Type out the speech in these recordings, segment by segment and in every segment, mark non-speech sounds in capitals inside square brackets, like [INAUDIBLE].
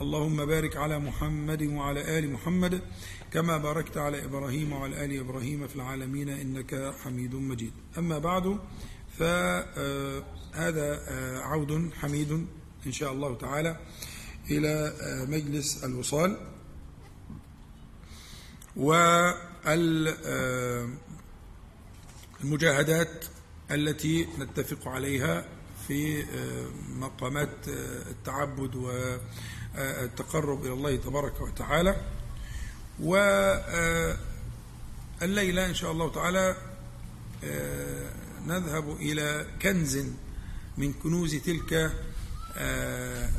اللهم بارك على محمد وعلى آل محمد كما باركت على إبراهيم وعلى آل إبراهيم في العالمين إنك حميد مجيد. أما بعد فهذا عود حميد إن شاء الله تعالى إلى مجلس الوصال. والمجاهدات التي نتفق عليها في مقامات التعبد والتقرب إلى الله تبارك وتعالى. والليلة إن شاء الله تعالى نذهب إلى كنز من كنوز تلك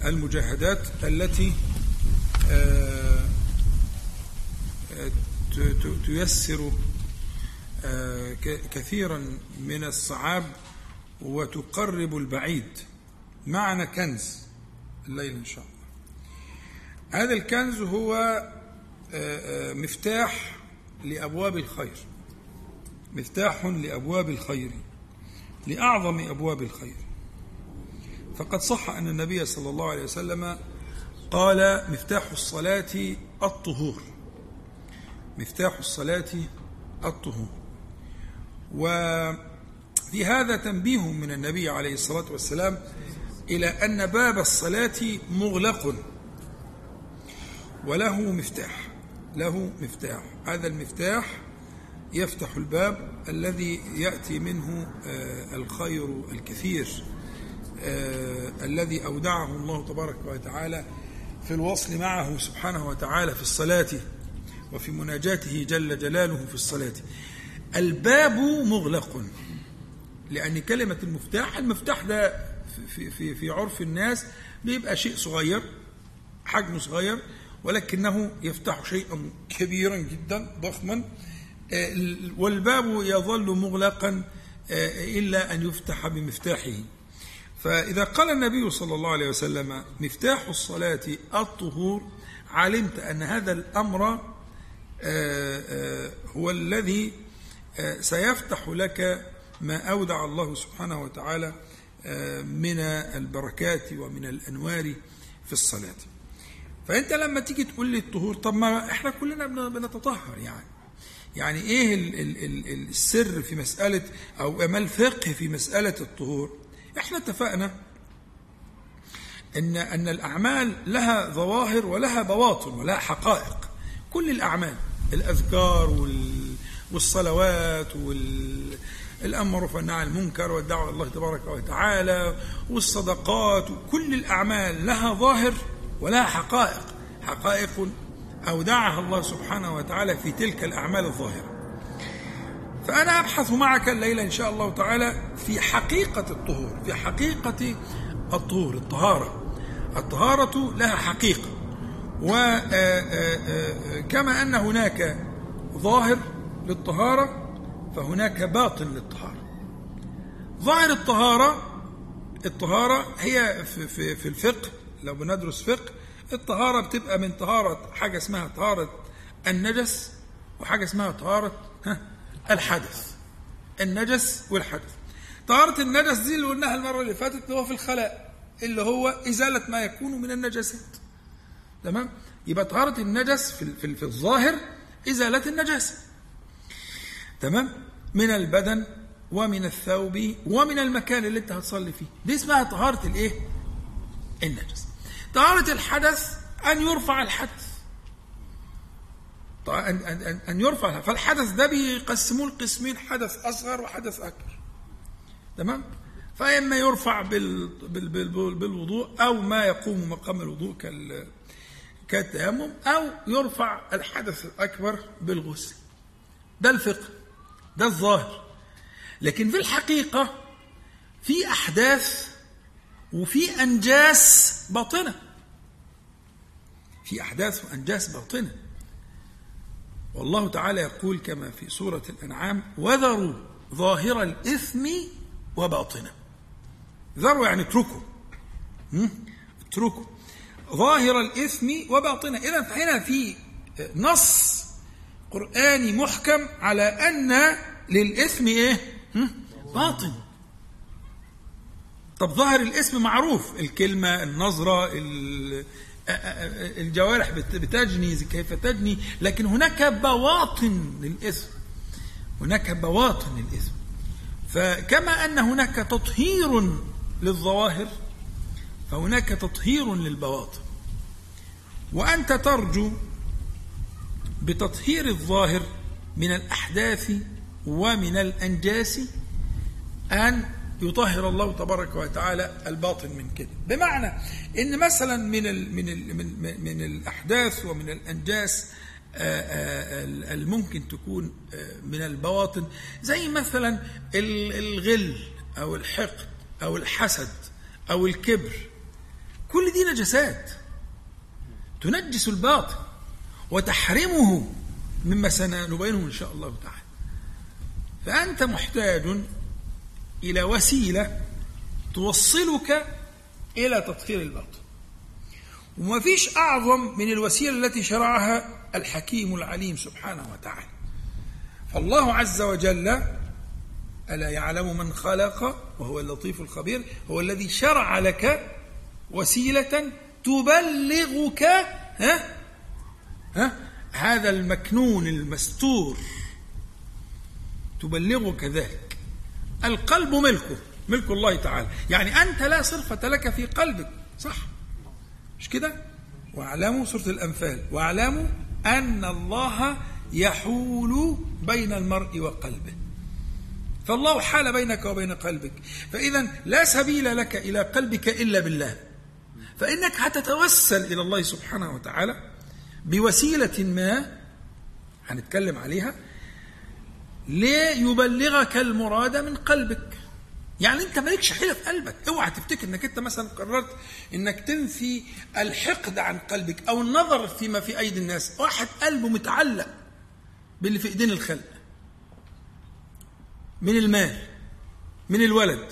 المجاهدات التي تيسر كثيرا من الصعاب وتقرب البعيد. معنى كنز الليل إن شاء الله. هذا الكنز هو مفتاح لأبواب الخير. مفتاح لأبواب الخير لأعظم أبواب الخير. فقد صح أن النبي صلى الله عليه وسلم قال مفتاح الصلاة الطهور. مفتاح الصلاة الطهور. وفي هذا تنبيه من النبي عليه الصلاة والسلام إلى أن باب الصلاة مغلق. وله مفتاح له مفتاح. هذا المفتاح يفتح الباب الذي يأتي منه الخير الكثير الذي أودعه الله تبارك وتعالى في الوصل معه سبحانه وتعالى في الصلاة وفي مناجاته جل جلاله في الصلاة. الباب مغلق لأن كلمة المفتاح المفتاح ده في, في, في عرف الناس بيبقى شيء صغير حجمه صغير ولكنه يفتح شيئا كبيرا جدا ضخما. والباب يظل مغلقا إلا أن يفتح بمفتاحه. فإذا قال النبي صلى الله عليه وسلم مفتاح الصلاة الطهور علمت أن هذا الأمر هو الذي سيفتح لك ما أودع الله سبحانه وتعالى من البركات ومن الأنوار في الصلاة. فأنت لما تيجي تقول لي الطهور طب ما إحنا كلنا بنتطهر يعني. يعني إيه ال ال ال السر في مسألة أو ما الفقه في مسألة الطهور؟ إحنا اتفقنا ان إن الأعمال لها ظواهر ولها بواطن ولها حقائق. كل الأعمال الأذكار والصلوات والامر والنهي عن المنكر والدعوة الله تبارك وتعالى والصدقات كل الأعمال لها ظاهر ولها حقائق. حقائق اودعها الله سبحانه وتعالى في تلك الأعمال الظاهرة. فأنا أبحث معك الليلة إن شاء الله تعالى في حقيقة الطهور في حقيقة الطهور الطهارة. الطهارة لها حقيقة. وكما أن هناك ظاهر للطهارة فهناك باطن للطهارة. ظاهر الطهارة الطهارة هي في, في الفقه لو بندرس فقه الطهارة بتبقى من طهارة حاجة اسمها طهارة النجس وحاجة اسمها طهارة ها الحدث. النجس والحدث. طهارة النجس دي اللي قلناها المرة اللي فاتت اللي هو في الخلاء اللي هو إزالة ما يكون من النجاسات. تمام؟ يبقى طهارة النجس في, في, في الظاهر إزالة النجاسة. تمام؟ من البدن ومن الثوب ومن المكان اللي انت هتصلي فيه. دي اسمها طهارة الايه؟ النجس. طهارة الحدث أن يرفع الحدث. أن, أن, أن يرفع فالحدث ده بيقسموه لقسمين حدث أصغر وحدث أكبر. تمام؟ فإما يرفع بال بال بال بالوضوء أو ما يقوم مقام الوضوء كال كالتيمم أو يرفع الحدث الأكبر بالغسل. ده الفقه ده الظاهر. لكن في الحقيقة في أحداث وفي أنجاس باطنة. في أحداث وأنجاس باطنة. والله تعالى يقول كما في سورة الأنعام وذروا ظاهر الإثم وباطنه. ذروا يعني اتركوا. اتركوا. ظاهر الإثم وباطنه. إذا فهنا في نص قرآني محكم على أن للإثم إيه؟ باطن. طب ظاهر الاسم معروف الكلمة النظرة الجوارح بتجني كيف تجني لكن هناك بواطن للاسم. هناك بواطن للاسم. فكما أن هناك تطهير للظواهر فهناك تطهير للبواطن. وأنت ترجو بتطهير الظاهر من الأحداث ومن الأنجاس أن يطهر الله تبارك وتعالى الباطن من كده. بمعنى إن مثلا من ال من ال من, من الأحداث ومن الأنجاس آه، آه، الممكن تكون آه، من البواطن زي مثلا الغل أو الحقد أو الحسد أو الكبر. كل دي نجسات. تنجس الباطن وتحرمه مما سنبينه إن شاء الله تعالى. فأنت محتاج إلى وسيلة توصلك إلى تطهير الباطن وما فيش أعظم من الوسيلة التي شرعها الحكيم العليم سبحانه وتعالى. فالله عز وجل ألا يعلم من خلق وهو اللطيف الخبير هو الذي شرع لك وسيلة تبلغك ها؟ ها؟ هذا المكنون المستور. تبلغك ذلك. القلب ملكه ملك الله تعالى. يعني أنت لا صرفة لك في قلبك. صح. مش كده؟ واعلموا سورة الأنفال. واعلموا أن الله يحول بين المرء وقلبه. فالله حال بينك وبين قلبك. فإذا لا سبيل لك إلى قلبك إلا بالله. فإنك هتتوسل إلى الله سبحانه وتعالى بوسيلة ما هنتكلم عليها. ليبلغك المراد من قلبك. يعني انت مالكش حيلة في قلبك. اوعى تفتكر انك انت مثلا قررت انك تنفي الحقد عن قلبك أو النظر فيما في ايدي الناس. واحد قلبه متعلق باللي في ايدين الخلق. من المال من الولد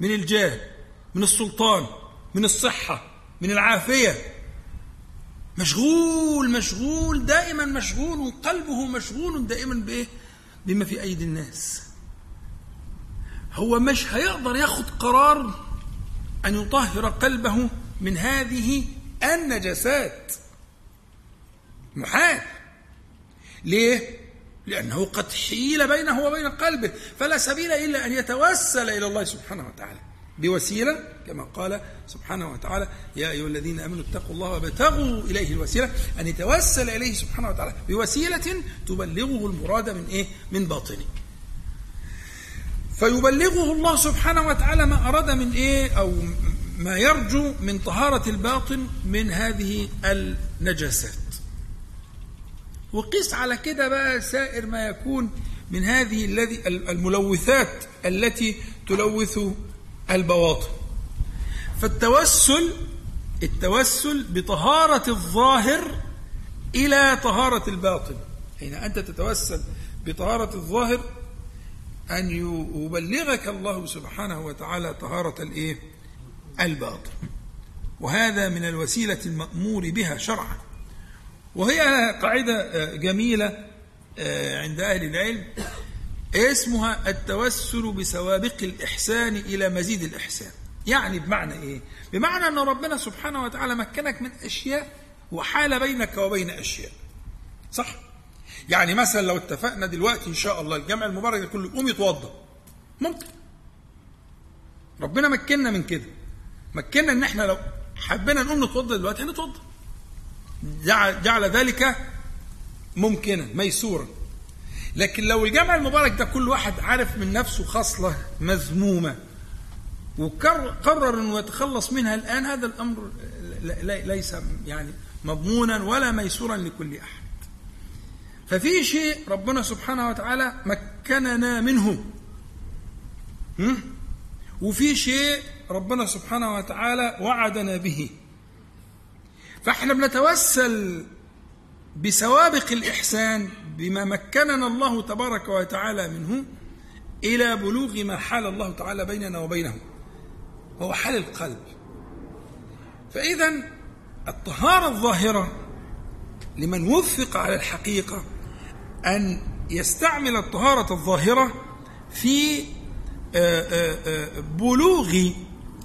من الجاه من السلطان من الصحة من العافية. مشغول مشغول دائما مشغول وقلبه مشغول دائما بإيه؟ بما في أيدي الناس. هو مش هيقدر ياخد قرار أن يطهر قلبه من هذه النجاسات. محال. ليه؟ لأنه قد حيل بينه وبين قلبه فلا سبيل إلا أن يتوسل إلى الله سبحانه وتعالى. بوسيلة كما قال سبحانه وتعالى يا أيها الذين آمنوا اتقوا الله وابتغوا إليه الوسيلة. أن يتوسل إليه سبحانه وتعالى بوسيلة تبلغه المراد من إيه؟ من باطنه فيبلغه الله سبحانه وتعالى ما أراد من إيه؟ أو ما يرجو من طهارة الباطن من هذه النجاسات. وقيس على كده بقى سائر ما يكون من هذه الذي الملوثات التي تلوث البواطن. فالتوسل التوسل بطهارة الظاهر إلى طهارة الباطن. حين أنت تتوسل بطهارة الظاهر أن يبلغك الله سبحانه وتعالى طهارة الإيه؟ الباطن. وهذا من الوسيلة المأمور بها شرعا. وهي قاعدة جميلة آه، عند أهل العلم. اسمها التوسل بسوابق الإحسان إلى مزيد الإحسان. يعني بمعنى إيه؟ بمعنى أن ربنا سبحانه وتعالى مكنك من أشياء وحال بينك وبين أشياء. صح؟ يعني مثلا لو اتفقنا دلوقتي إن شاء الله الجمع المبارك كله يقوم يتوضأ. ممكن. ربنا مكننا من كده. مكننا إن إحنا لو حبينا نقوم نتوضأ دلوقتي هنتوضأ. جعل, جعل ذلك ممكنا ميسورا. لكن لو الجمع المبارك ده كل واحد عارف من نفسه خصلة مذمومة وقرر إنه يتخلص منها الآن هذا الأمر ليس يعني مضمونا ولا ميسورا لكل أحد. ففي شيء ربنا سبحانه وتعالى مكننا منه. وفي شيء ربنا سبحانه وتعالى وعدنا به. فإحنا بنتوسل بسوابق الإحسان بما مكننا الله تبارك وتعالى منه إلى بلوغ ما حال الله تعالى بيننا وبينه هو حال القلب. فإذا الطهارة الظاهرة لمن وفق على الحقيقة أن يستعمل الطهارة الظاهرة في آه، آه، آه، بلوغ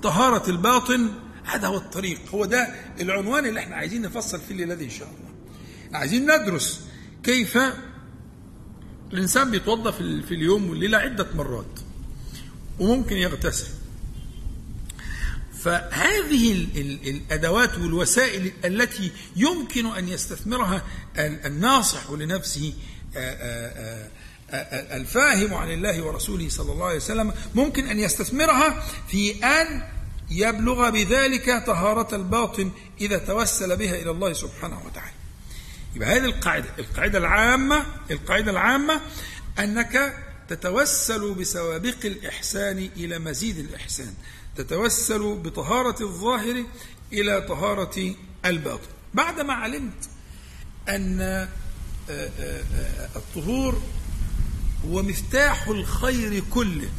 طهارة الباطن. هذا هو الطريق هو ده العنوان اللي إحنا عايزين نفصل فيه الليلة دي إن شاء الله. عايزين ندرس كيف الإنسان بيتوضأ في اليوم والليلة عدة مرات وممكن يغتسل فهذه الأدوات والوسائل التي يمكن أن يستثمرها الناصح لنفسه الفاهم عن الله ورسوله صلى الله عليه وسلم ممكن أن يستثمرها في أن يبلغ بذلك طهارة الباطن إذا توسل بها إلى الله سبحانه وتعالى. يبقى هذه القاعدة، القاعدة العامة القاعدة العامة أنك تتوسل بسوابق الإحسان إلى مزيد الإحسان. تتوسل بطهارة الظاهر إلى طهارة الباطن بعدما علمت أن آه، آه، آه، الطهور هو مفتاح الخير كله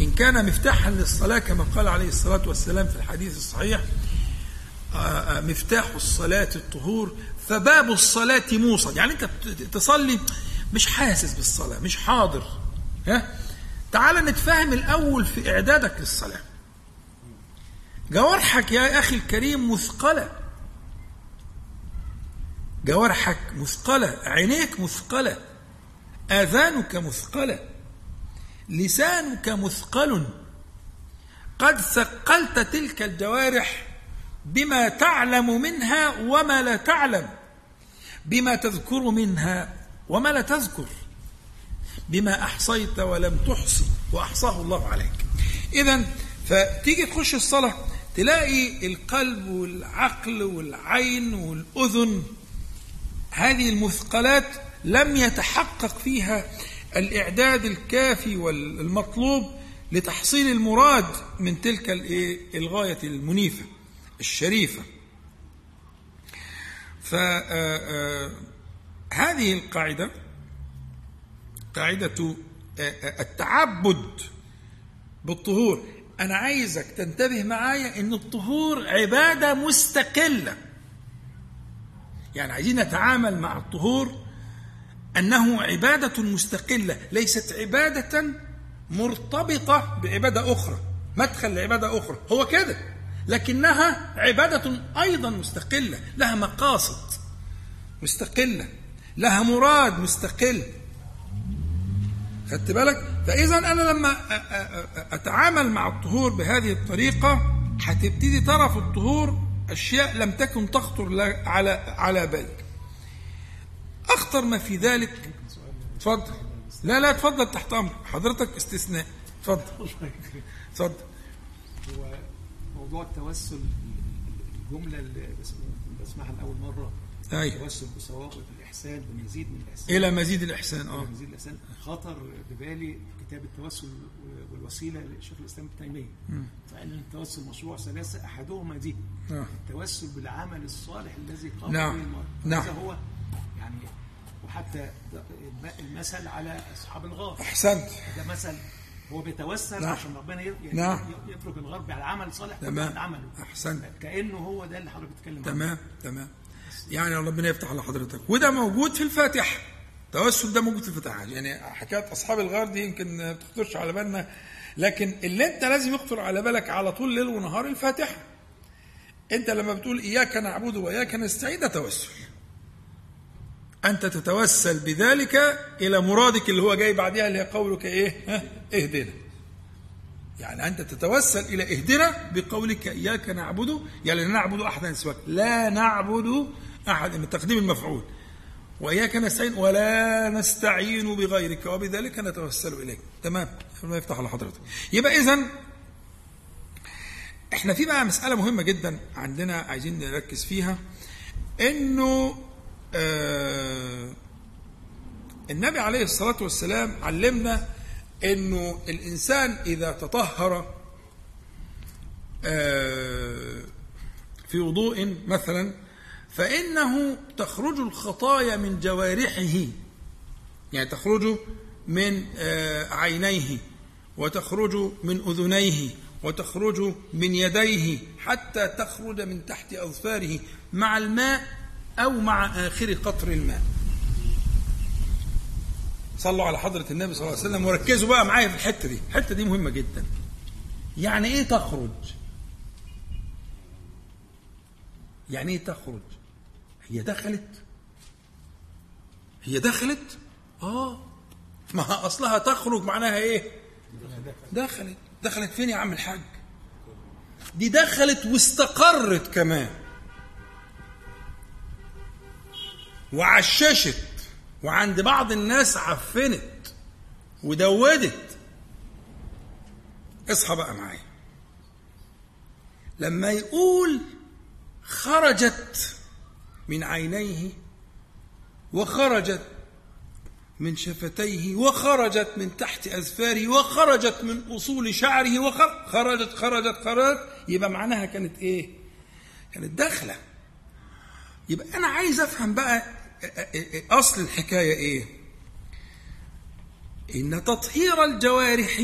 إن كان مفتاحا للصلاة كما قال عليه الصلاة والسلام في الحديث الصحيح مفتاح الصلاة الطهور فباب الصلاة موصل. يعني أنت تصلي مش حاسس بالصلاة مش حاضر. ها؟ تعال نتفاهم الأول في إعدادك للصلاة. جوارحك يا أخي الكريم مثقلة. جوارحك مثقلة عينيك مثقلة آذانك مثقلة لسانك مثقل. قد ثقلت تلك الجوارح بما تعلم منها وما لا تعلم. بما تذكر منها وما لا تذكر. بما أحصيت ولم تحصي وأحصاه الله عليك. إذا فتيجي تخش الصلاة تلاقي القلب والعقل والعين والأذن. هذه المثقلات لم يتحقق فيها الإعداد الكافي والمطلوب لتحصيل المراد من تلك الغاية المنيفة. الشريفة. فهذه القاعدة قاعدة آه، آه، التعبد بالطهور. أنا عايزك تنتبه معايا أن الطهور عبادة مستقلة. يعني عايزين نتعامل مع الطهور أنه عبادة مستقلة ليست عبادة مرتبطة بعبادة أخرى. مدخل لعبادة أخرى. هو كده لكنها عبادة أيضا مستقلة لها مقاصد مستقلة لها مراد مستقل. خدت بالك؟ فاذا أنا لما أتعامل مع الطهور بهذه الطريقة هتبتدي ترى في الطهور أشياء لم تكن تخطر على على بالك أخطر ما في ذلك اتفضل. لا لا اتفضل تحت أمر حضرتك استثناء. اتفضل. [LAUGHS] اتفضل. موضوع التوسل الجملة اللي بسمعها لأول مرة أيوة. التوسل بصواب الإحسان بمزيد من الإحسان. إلى مزيد الإحسان أه. مزيد الإحسان. خطر ببالي كتاب التوسل والوسيلة لشيخ الإسلام ابن تيمية. فإن التوسل مشروع ثلاثة أحدهما دي آه. التوسل بالعمل الصالح الذي قام نعم. به المرء. نعم. هذا هو يعني وحتى المثل على أصحاب الغار. أحسنت. هذا مثل هو بيتوسل نعم. عشان ربنا يعني نعم. يترك الغرب على عمل صالح. تمام. عمله أحسنت. كأنه هو ده اللي حضرتك بتتكلم عنه. تمام. تمام. يعني ربنا يفتح على حضرتك. وده موجود في الفاتحه التوسل ده موجود في الفاتحه يعني حكاية أصحاب الغار دي يمكن ما تخطرش على بالنا. لكن اللي أنت لازم يخطر على بالك على طول ليل ونهار الفاتحه أنت لما بتقول إياك نعبد وإياك نستعين ده توسل. أنت تتوسل بذلك إلى مرادك اللي هو جاي بعدها اللي هي قولك ها؟ اهدنا. يعني أنت تتوسل إلى اهدنا بقولك إياك نعبد يعني لا نعبد أحدا سواك لا نعبد أحد من تقديم المفعول. وإياك نستعين ولا نستعين بغيرك وبذلك نتوسل إليك. تمام؟ الله يفتح على حضرتك. يبقى إذا إحنا في بقى مسألة مهمة جدا عندنا عايزين نركز فيها إنه النبي عليه الصلاة والسلام علمنا إنه الإنسان إذا تطهر آه، في وضوء مثلا فإنه تخرج الخطايا من جوارحه يعني تخرج من آه، عينيه وتخرج من أذنيه وتخرج من يديه حتى تخرج من تحت أظفاره. مع الماء أو مع آخر قطر الماء صلوا على حضرة النبي صلى الله عليه وسلم وركزوا بقى معايا في الحتة دي. الحتة دي مهمة جدا. يعني إيه تخرج؟ يعني إيه تخرج؟ هي دخلت. هي دخلت؟ آه. ما أصلها تخرج معناها إيه؟ دخلت. دخلت فين يا عم الحاج؟ دي دخلت واستقرت كمان. وعششت وعند بعض الناس عفنت ودودت. اصحى بقى معايا. لما يقول خرجت من عينيه وخرجت من شفتيه وخرجت من تحت أزفاره وخرجت من أصول شعره وخرجت خرجت خرجت يبقى معناها كانت إيه؟ كانت داخلة. يبقى أنا عايز أفهم بقى أصل الحكاية إيه؟ إن تطهير الجوارح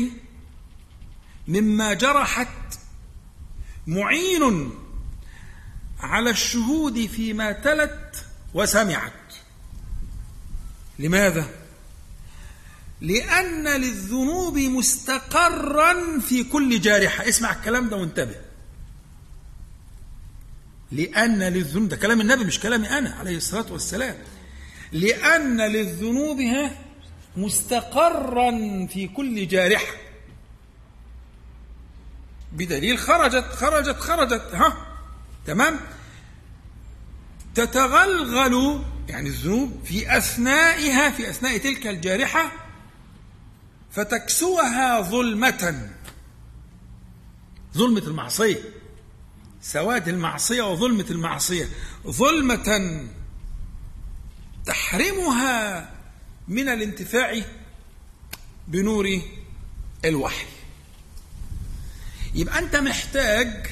مما جرحت معين على الشهود فيما تلت وسمعت. لماذا؟ لأن للذنوب مستقرا في كل جارحة. اسمع الكلام ده وانتبه. لأن للذنوب ده كلام النبي مش كلامي أنا عليه الصلاة والسلام. لأن للذنوب مستقرا في كل جارحة. بدليل خرجت خرجت خرجت ها؟ تمام؟ تتغلغل يعني الذنوب في أثنائها في أثناء تلك الجارحة فتكسوها ظلمة. ظلمة المعصية. سواد المعصية وظلمة المعصية. ظلمة تحرمها من الانتفاع بنور الوحي. يبقى أنت محتاج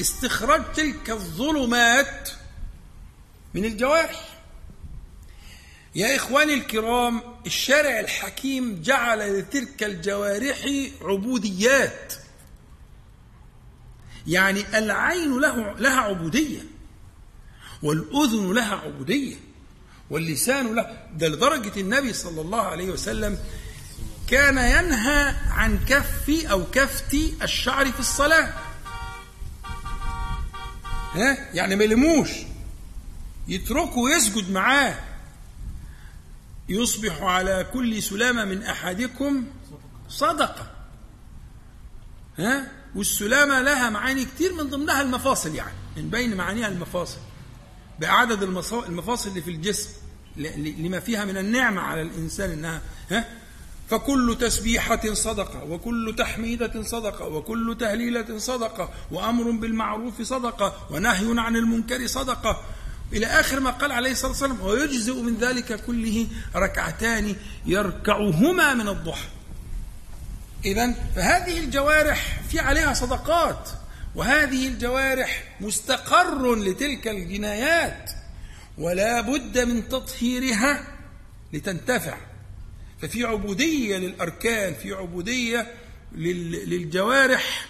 استخراج تلك الظلمات من الجوارح. يا إخواني الكرام الشارع الحكيم جعل لتلك الجوارح عبوديات. يعني العين له لها عبودية والأذن لها عبودية واللسان له ده لدرجة النبي صلى الله عليه وسلم كان ينهى عن كف أو كفت الشعر في الصلاة. ها؟ يعني ما يلموش يتركه ويسجد معاه. يصبح على كل سلامة من أحدكم صدقة. ها؟ والسلامة لها معاني كتير من ضمنها المفاصل يعني من بين معانيها المفاصل. بعدد المفاصل اللي في الجسم لما فيها من النعمة على الإنسان إنها ها؟ فكل تسبيحة صدقة وكل تحميدة صدقة وكل تهليلة صدقة وأمر بالمعروف صدقة ونهي عن المنكر صدقة. إلى آخر ما قال عليه الصلاة والسلام ويجزئ من ذلك كله ركعتان يركعهما من الضحى. إذا فهذه الجوارح في عليها صدقات وهذه الجوارح مستقر لتلك الجنايات ولا بد من تطهيرها لتنتفع. ففي عبودية للأركان في عبودية للجوارح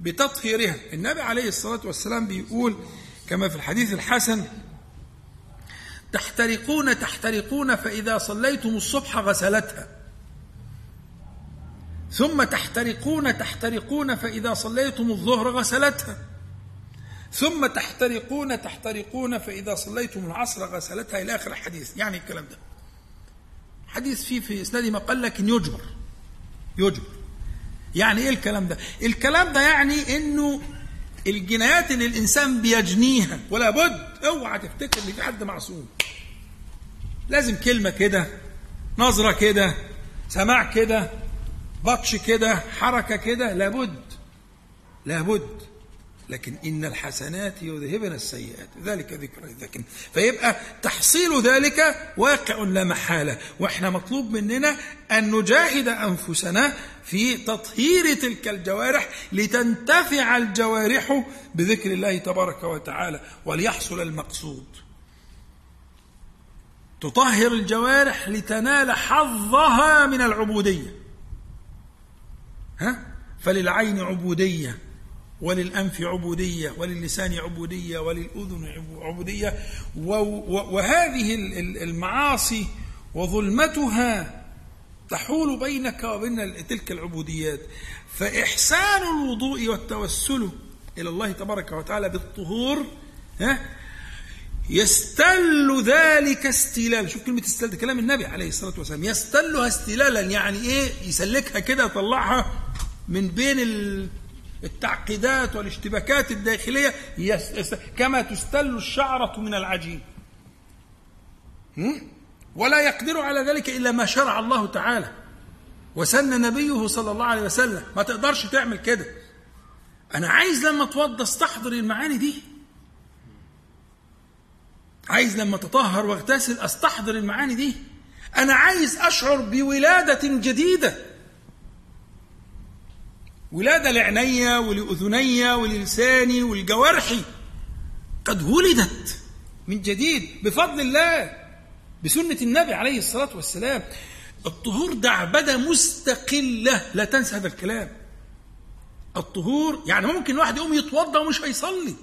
بتطهيرها. النبي عليه الصلاة والسلام بيقول كما في الحديث الحسن تحترقون تحترقون فإذا صليتم الصبح غسلتها. ثم تحترقون تحترقون فإذا صليتم الظهر غسلتها. ثم تحترقون تحترقون فإذا صليتم العصر غسلتها. إلى آخر الحديث. يعني الكلام ده. حديث فيه في إسناده ما قال لكن يجبر. يجبر. يعني إيه الكلام ده؟ الكلام ده يعني إنه الجنايات اللي الإنسان بيجنيها. ولا بد. أوعى تفتكر إن في حد معصوم. لازم كلمة كده. نظرة كده. سماع كده. بطش كده حركة كده لابد لابد. لكن إن الحسنات يذهبن السيئات. ذلك ذكر لكن. فيبقى تحصيل ذلك واقع لا محالة. وإحنا مطلوب مننا أن نجاهد أنفسنا في تطهير تلك الجوارح لتنتفع الجوارح بذكر الله تبارك وتعالى وليحصل المقصود. تطهر الجوارح لتنال حظها من العبودية. ها؟ فللعين عبودية وللأنف عبودية وللسان عبودية وللأذن عبودية. وهذه المعاصي وظلمتها تحول بينك وبين تلك العبوديات. فإحسان الوضوء والتوسل إلى الله تبارك وتعالى بالطهور ها؟ يستل ذلك استلال شوف كلمة استلال كلام النبي عليه الصلاة والسلام. يستلها استلالا يعني إيه؟ يسلكها كده يطلعها من بين التعقيدات والاشتباكات الداخلية كما تستل الشعرة من العجين. ولا يقدر على ذلك إلا ما شرع الله تعالى. وسن نبيه صلى الله عليه وسلم. ما تقدرش تعمل كده. أنا عايز لما اتوضى استحضر المعاني دي. عايز لما تطهر واغتسل استحضر المعاني دي. أنا عايز أشعر بولادة جديدة. ولادة لعيني ولأذني وللساني ولجوارحي قد ولدت من جديد بفضل الله بسنة النبي عليه الصلاة والسلام. الطهور ده عبادة مستقلة لا تنسى هذا الكلام. الطهور يعني ممكن واحد يقوم يتوضأ ومش هيصلي.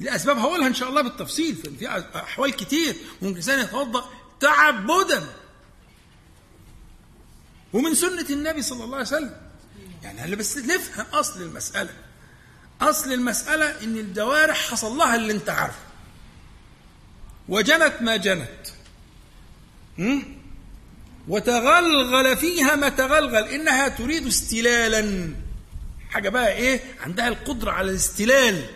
لأسباب هقولها إن شاء الله بالتفصيل في أحوال كتير. ممكن إنسان يتوضأ تعبدا ومن سنة النبي صلى الله عليه وسلم يعني هلا بس نفهم أصل المسألة. أصل المسألة إن الجوارح حصل لها اللي أنت عارفه. وجنت ما جنت. وتغلغل فيها ما تغلغل. إنها تريد استلالا. حاجة بقى إيه؟ عندها القدرة على الاستلال.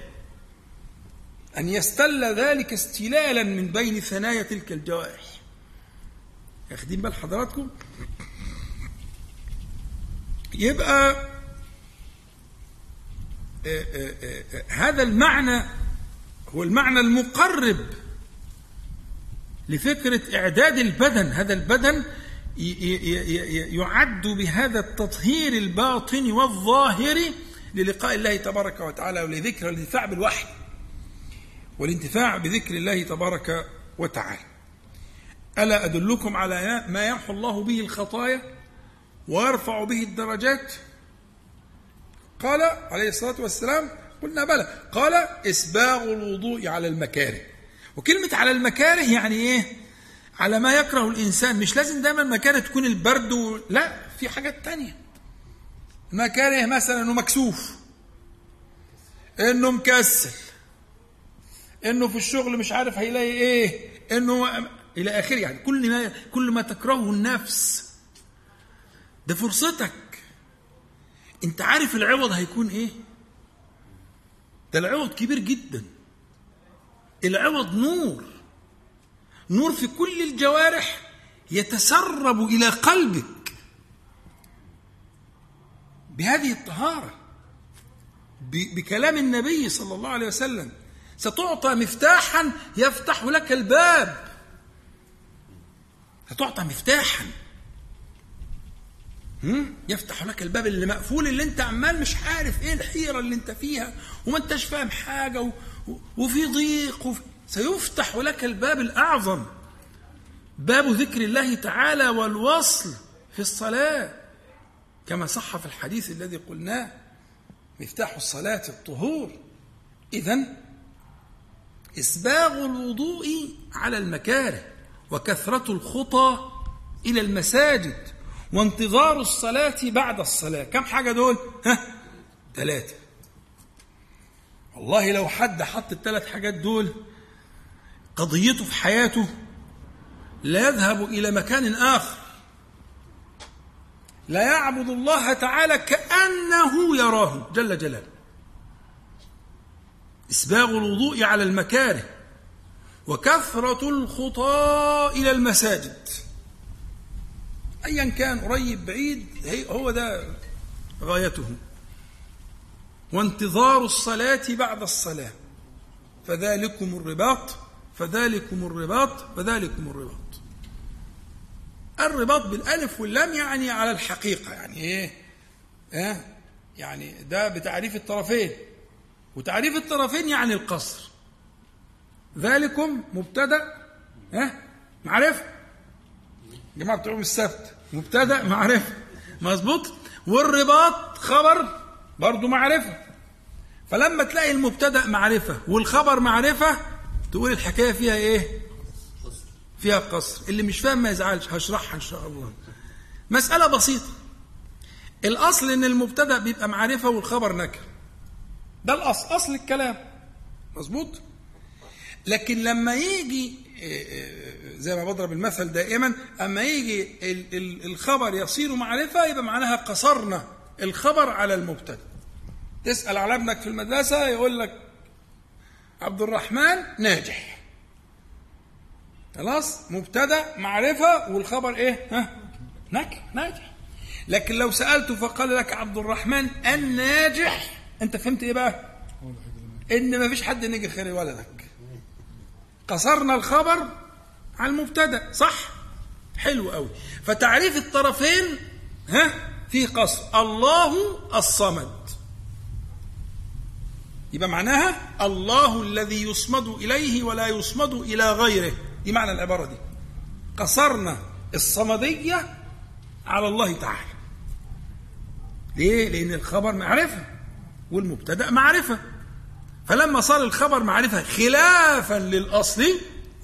أن يستل ذلك استلالا من بين ثنايا تلك الجوارح. واخدين بال حضراتكم؟ يبقى آه، آه، آه، هذا المعنى هو المعنى المقرب لفكرة إعداد البدن. هذا البدن يعد بهذا التطهير الباطن والظاهر للقاء الله تبارك وتعالى ولذكر الانتفاع بالوحي والانتفاع بذكر الله تبارك وتعالى. ألا أدلكم على ما يمحو الله به الخطايا؟ ويرفع به الدرجات. قال عليه الصلاة والسلام قلنا بلى. قال إسباغ الوضوء على المكاره. وكلمة على المكاره يعني إيه؟ على ما يكره الإنسان. مش لازم دايما مكاره تكون البرد و... لا في حاجات تانية. مكاره مثلا إنه مكسوف إنه مكسل إنه في الشغل مش عارف هيلاقي إيه إنه إلى آخره. يعني كل ما كل ما تكرهه النفس ده فرصتك. انت عارف العوض هيكون إيه؟ ده العوض كبير جدا. العوض نور. نور في كل الجوارح يتسرب إلى قلبك. بهذه الطهارة بكلام النبي صلى الله عليه وسلم ستعطى مفتاحا يفتح لك الباب. ستعطى مفتاحا. يفتح لك الباب اللي مقفول اللي انت عمال مش عارف إيه الحيرة اللي انت فيها وما انتش فاهم حاجة و... وفي ضيق وفي... سيفتح لك الباب الأعظم. باب ذكر الله تعالى والوصل في الصلاة. كما صح في الحديث الذي قلناه مفتاح الصلاة الطهور. اذا إسباغ الوضوء على المكاره وكثرة الخطى إلى المساجد. وانتظار الصلاة بعد الصلاة. كم حاجة دول؟ ها؟ ثلاثة والله لو حد حط الثلاث حاجات دول قضيته في حياته لا يذهب إلى مكان آخر. لا يعبد الله تعالى كأنه يراه جل جلاله. إسباغ الوضوء على المكاره وكثرة الخطى إلى المساجد. أيا كان قريب بعيد هو ده غايته. وانتظار الصلاة بعد الصلاة. فذلكم الرباط فذلكم الرباط فذلكم الرباط. الرباط بالألف واللام يعني على الحقيقة يعني إيه؟ ها؟ يعني ده بتعريف الطرفين. وتعريف الطرفين يعني القصر. ذلكم مبتدأ ها؟ معرفة؟ جماعة بتوع السبت. مبتدأ معرفة. مظبوط؟ والرباط خبر برضه معرفة. فلما تلاقي المبتدأ معرفة والخبر معرفة تقول الحكاية فيها إيه؟ فيها قصر. اللي مش فاهم ما يزعلش هشرحها إن شاء الله. مسألة بسيطة. الأصل إن المبتدأ بيبقى معرفة والخبر نكره ده الأصل أصل الكلام. مظبوط؟ لكن لما يجي زي ما بضرب المثل دائما أما يجي الخبر يصير معرفة يبقى معناها قصرنا الخبر على المبتدأ. تسأل على ابنك في المدرسة يقول لك عبد الرحمن ناجح. خلاص مبتدأ معرفة والخبر إيه؟ ها؟ ناجح ناجح. لكن لو سألته فقال لك عبد الرحمن الناجح أنت فهمت إيه بقى؟ إن ما فيش حد نجح غير ولدك. قصرنا الخبر على المبتدأ صح؟ حلو قوي فتعريف الطرفين ها فيه قصر. الله الصمد. يبقى معناها الله الذي يصمد إليه ولا يصمد إلى غيره. دي معنى العبارة دي. قصرنا الصمدية على الله تعالى. ليه؟ لأن الخبر معرفة والمبتدأ معرفة. فلما صار الخبر معرفة خلافا للأصل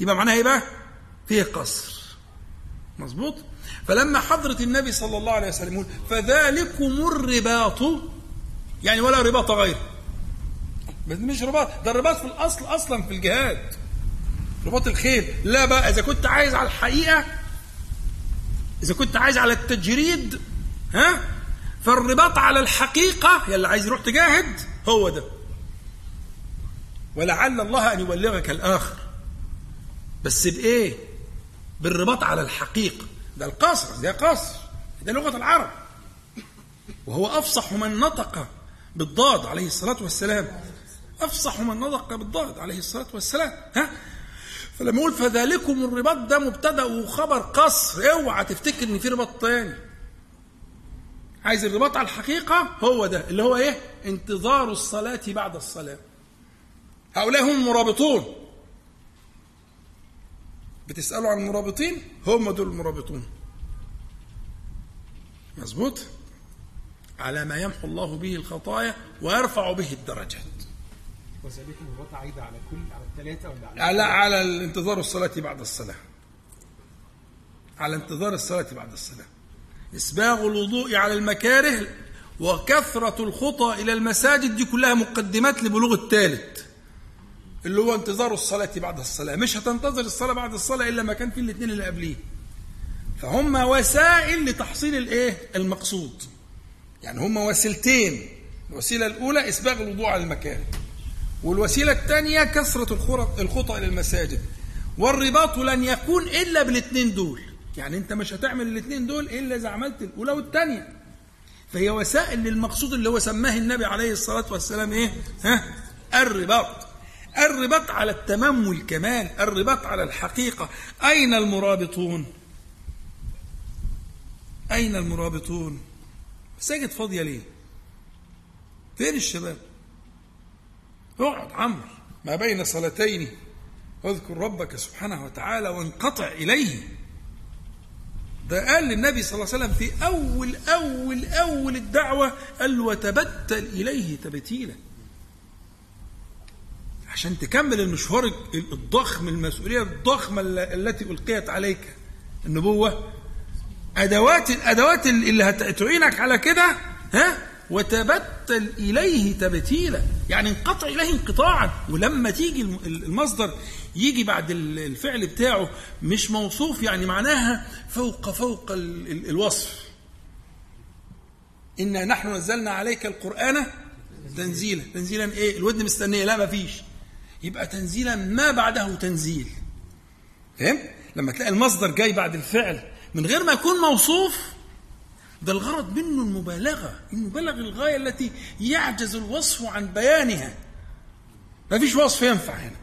يبقى معناها إيه بقى؟ فيه قصر. مظبوط؟ فلما حضرة النبي صلى الله عليه وسلم يقول فذلكم الرباط. يعني ولا رباط غيره بس مش رباط. ده الرباط في الأصل أصلا في الجهاد. رباط الخيل. لا بقى إذا كنت عايز على الحقيقة إذا كنت عايز على التجريد ها؟ فالرباط على الحقيقة يلي عايز يروح تجاهد هو ده. ولعل الله أن يبلغك الآخر. بس بإيه؟ بالرباط على الحقيقة. ده القصر ده قصر. ده لغة العرب. وهو أفصح من نطق بالضاد عليه الصلاة والسلام. أفصح من نطق بالضاد عليه الصلاة والسلام. ها؟ فلما يقول فذلكم الرباط ده مبتدأ وخبر قصر. اوعى تفتكر إن في رباط تاني. عايز الرباط على الحقيقة؟ هو ده. اللي هو إيه؟ انتظار الصلاة بعد الصلاة. هؤلاء هم المرابطون بتسألوا عن المرابطين؟ هم دول المرابطون. مظبوط؟ على ما يمحو الله به الخطايا ويرفع به الدرجات. وذلكم الرباط عايدة على كل على الثلاثة ولا على على على انتظار الصلاة بعد الصلاة. على انتظار الصلاة بعد الصلاة. إسباغ الوضوء على المكاره وكثرة الخطى إلى المساجد دي كلها مقدمات لبلوغ الثالث اللي هو انتظار الصلاة بعد الصلاة. مش هتنتظر الصلاة بعد الصلاة إلا ما كان في الاثنين اللي قبليه. فهم وسائل لتحصيل الإيه؟ المقصود. يعني هم وسيلتين. الوسيلة الأولى إسباغ الوضوء على المكاره والوسيلة الثانية كثرة الخطى إلى المساجد والرباط لن يكون إلا بالاثنين دول. يعني أنت مش هتعمل الاثنين دول إلا إذا عملت الأولى والثانية فهي وسائل للمقصود اللي هو سماه النبي عليه الصلاة والسلام إيه؟ ها؟ الرباط. الرباط على التمام والكمال الرباط على الحقيقة. أين المرابطون؟ أين المرابطون؟ مساجد فاضية ليه؟ فين الشباب؟ اقعد عمرو ما بين صلاتين. واذكر ربك سبحانه وتعالى وانقطع إليه. ده قال للنبي صلى الله عليه وسلم في أول أول أول الدعوة قال وتبتل إليه تبتيلا. عشان تكمل المشوار الضخم المسؤولية الضخمة التي ألقيت عليك النبوة. أدوات الأدوات اللي هتعينك على كده ها وتبتل إليه تبتيلا. يعني انقطع إليه انقطاعا. ولما تيجي الم- المصدر يجي بعد ال- الفعل بتاعه مش موصوف يعني معناها فوق فوق ال- ال- الوصف. إنا نحن نزلنا عليك القرآن تنزيلا. تنزيلا إيه؟ الودن مستنية. لا ما فيش يبقى تنزيلا ما بعده تنزيل. فهم؟ لما تلاقي المصدر جاي بعد الفعل من غير ما يكون موصوف ده الغرض منه المبالغة إنه بلغ الغاية التي يعجز الوصف عن بيانها. ما فيش وصف ينفع هنا؟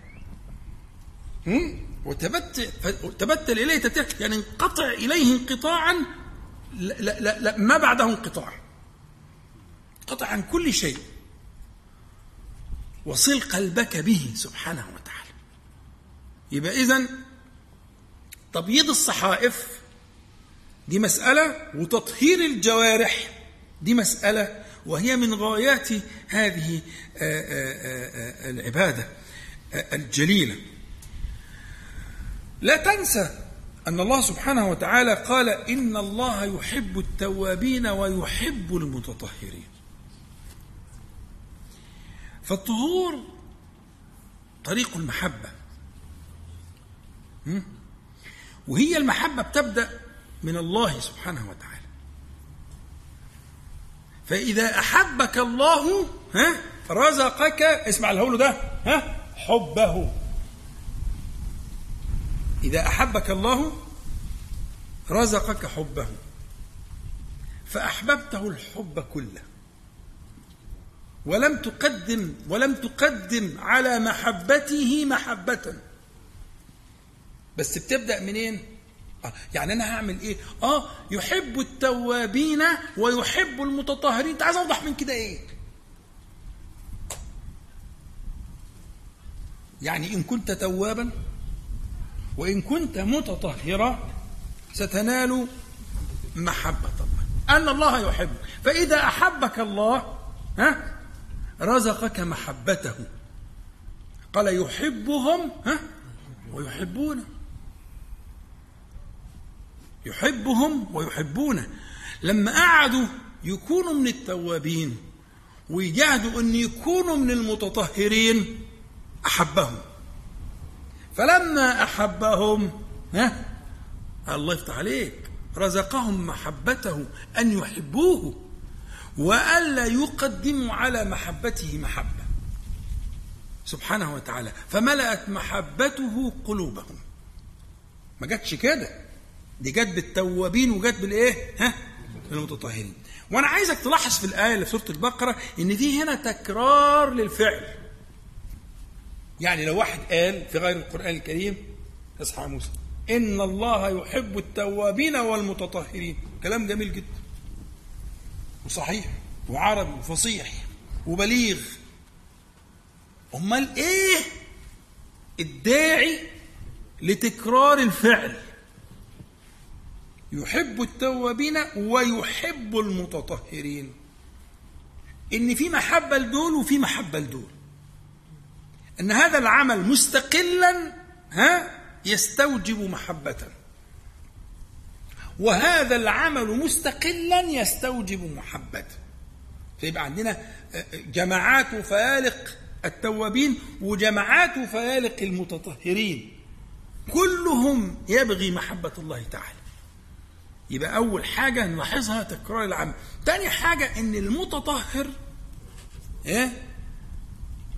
وتبتل تبتل إليه تبتل يعني انقطع إليه انقطاعا لا, لا, لا ما بعده انقطاع. انقطع عن كل شيء. وصل قلبك به سبحانه وتعالى. يبقى اذا تبييض الصحائف دي مسألة وتطهير الجوارح دي مسألة وهي من غايات هذه العبادة الجليلة. لا تنسى أن الله سبحانه وتعالى قال إن الله يحب التوابين ويحب المتطهرين. فالطهور طريق المحبة. وهي المحبة بتبدأ من الله سبحانه وتعالى. فإذا أحبك الله ها؟ رزقك اسمع الهول ده ها؟ حبه. إذا أحبك الله رزقك حبه. فأحببته الحب كله. ولم تقدم ولم تقدم على محبته محبة بس بتبدأ منين؟ آه يعني أنا هعمل إيه؟ آه يحب التوابين ويحب المتطهرين، أنت عايز أوضح من كده إيه؟ يعني إن كنت توابا وإن كنت متطهرا ستنال محبة الله أن الله يحب فإذا أحبك الله ها رزقك محبته. قال يحبهم ها؟ ويحبونه. يحبهم ويحبونه. لما قعدوا يكونوا من التوابين ويجاهدوا إن يكونوا من المتطهرين أحبهم. فلما أحبهم ها؟ الله يفتح عليك. رزقهم محبته أن يحبوه. وألا يقدموا على محبته محبة. سبحانه وتعالى. فملأت محبته قلوبهم. ما جاتش كده. دي جت بالتوابين وجت بالإيه؟ ها؟ بالمتطهرين. وأنا عايزك تلاحظ في الآية اللي في سورة البقرة إن دي هنا تكرار للفعل. يعني لو واحد قال في غير القرآن الكريم اصحى موسى. إن الله يحب التوابين والمتطهرين. كلام جميل جدا. وصحيح وعربي وفصيح وبليغ. أمال إيه الداعي لتكرار الفعل؟ يحب التوابين ويحب المتطهرين. إن في محبة لدول وفي محبة لدول. إن هذا العمل مستقلا ها يستوجب محبة. وهذا العمل مستقلا يستوجب محبة. فيبقى عندنا جماعات وفيالق التوابين وجماعات وفيالق المتطهرين. كلهم يبغي محبة الله تعالى. يبقى أول حاجة نلاحظها تكرار العمل. تاني حاجة إن المتطهر إيه؟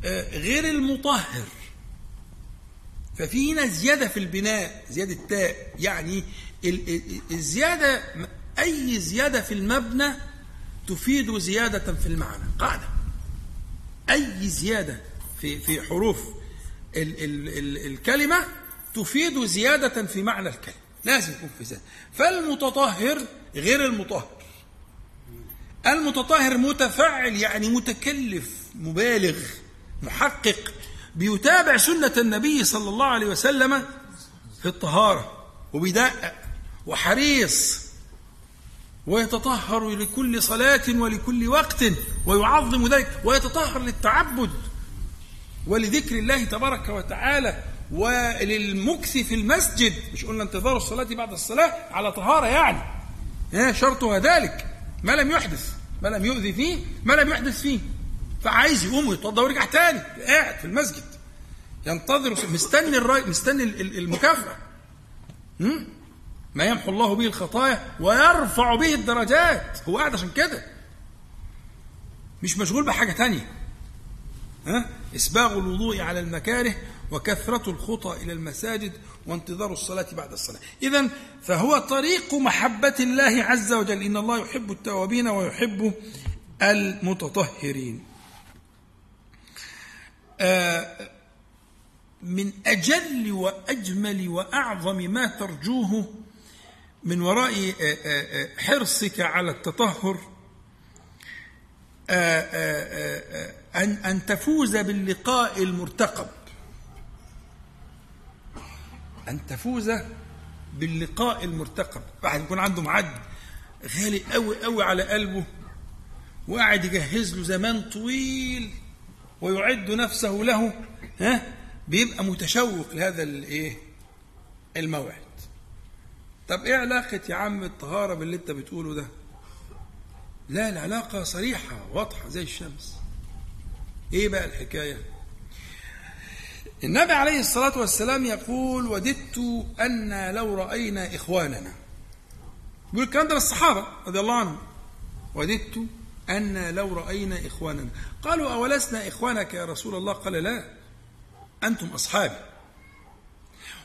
آه غير المطهر. ففي هنا زيادة في البناء زيادة تاء يعني الزيادة أي زيادة في المبنى تفيد زيادة في المعنى. قاعدة. أي زيادة في في حروف ال ال ال الكلمة تفيد زيادة في معنى الكلمة. لازم يكون في زيادة. فالمتطهر غير المطهر. المتطهر متفعل يعني متكلف مبالغ محقق بيتابع سنة النبي صلى الله عليه وسلم في الطهارة وبيدقق وحريص ويتطهر لكل صلاة ولكل وقت ويعظم ذلك ويتطهر للتعبد ولذكر الله تبارك وتعالى وللمكث في المسجد. مش قلنا انتظار الصلاة بعد الصلاة على طهارة يعني. ها شرطها ذلك. ما لم يحدث ما لم يؤذي فيه ما لم يحدث فيه. فعايز يقوم ويتوضأ ويرجع تاني قاعد في المسجد. ينتظر مستني الرأي مستني المكافأة. ما يمحو الله به الخطايا ويرفع به الدرجات. هو قاعد عشان كده. مش مشغول بحاجة تانية. ها؟ إسباغ الوضوء على المكاره وكثرة الخطى إلى المساجد وانتظار الصلاة بعد الصلاة. إذا فهو طريق محبة الله عز وجل. إن الله يحب التوابين ويحب المتطهرين. آه من أجل وأجمل وأعظم ما ترجوه من وراء حرصك على التطهر أن أن تفوز باللقاء المرتقب. أن تفوز باللقاء المرتقب. واحد يكون عنده معد غالي قوي قوي على قلبه وقاعد يجهز له زمان طويل ويعد نفسه له ها؟ بيبقى متشوق لهذا الايه الموعد. طب إيه علاقة يا عم الطهارة باللي انت بتقوله ده؟ لا العلاقة صريحة واضحة زي الشمس. إيه بقى الحكاية؟ النبي عليه الصلاة والسلام يقول وددت أن لو رأينا إخواننا يقول الكلام ده للصحابة رضي الله عنهم. وددت أن لو رأينا إخواننا قالوا أولسنا إخوانك يا رسول الله؟ قال لا أنتم أصحابي.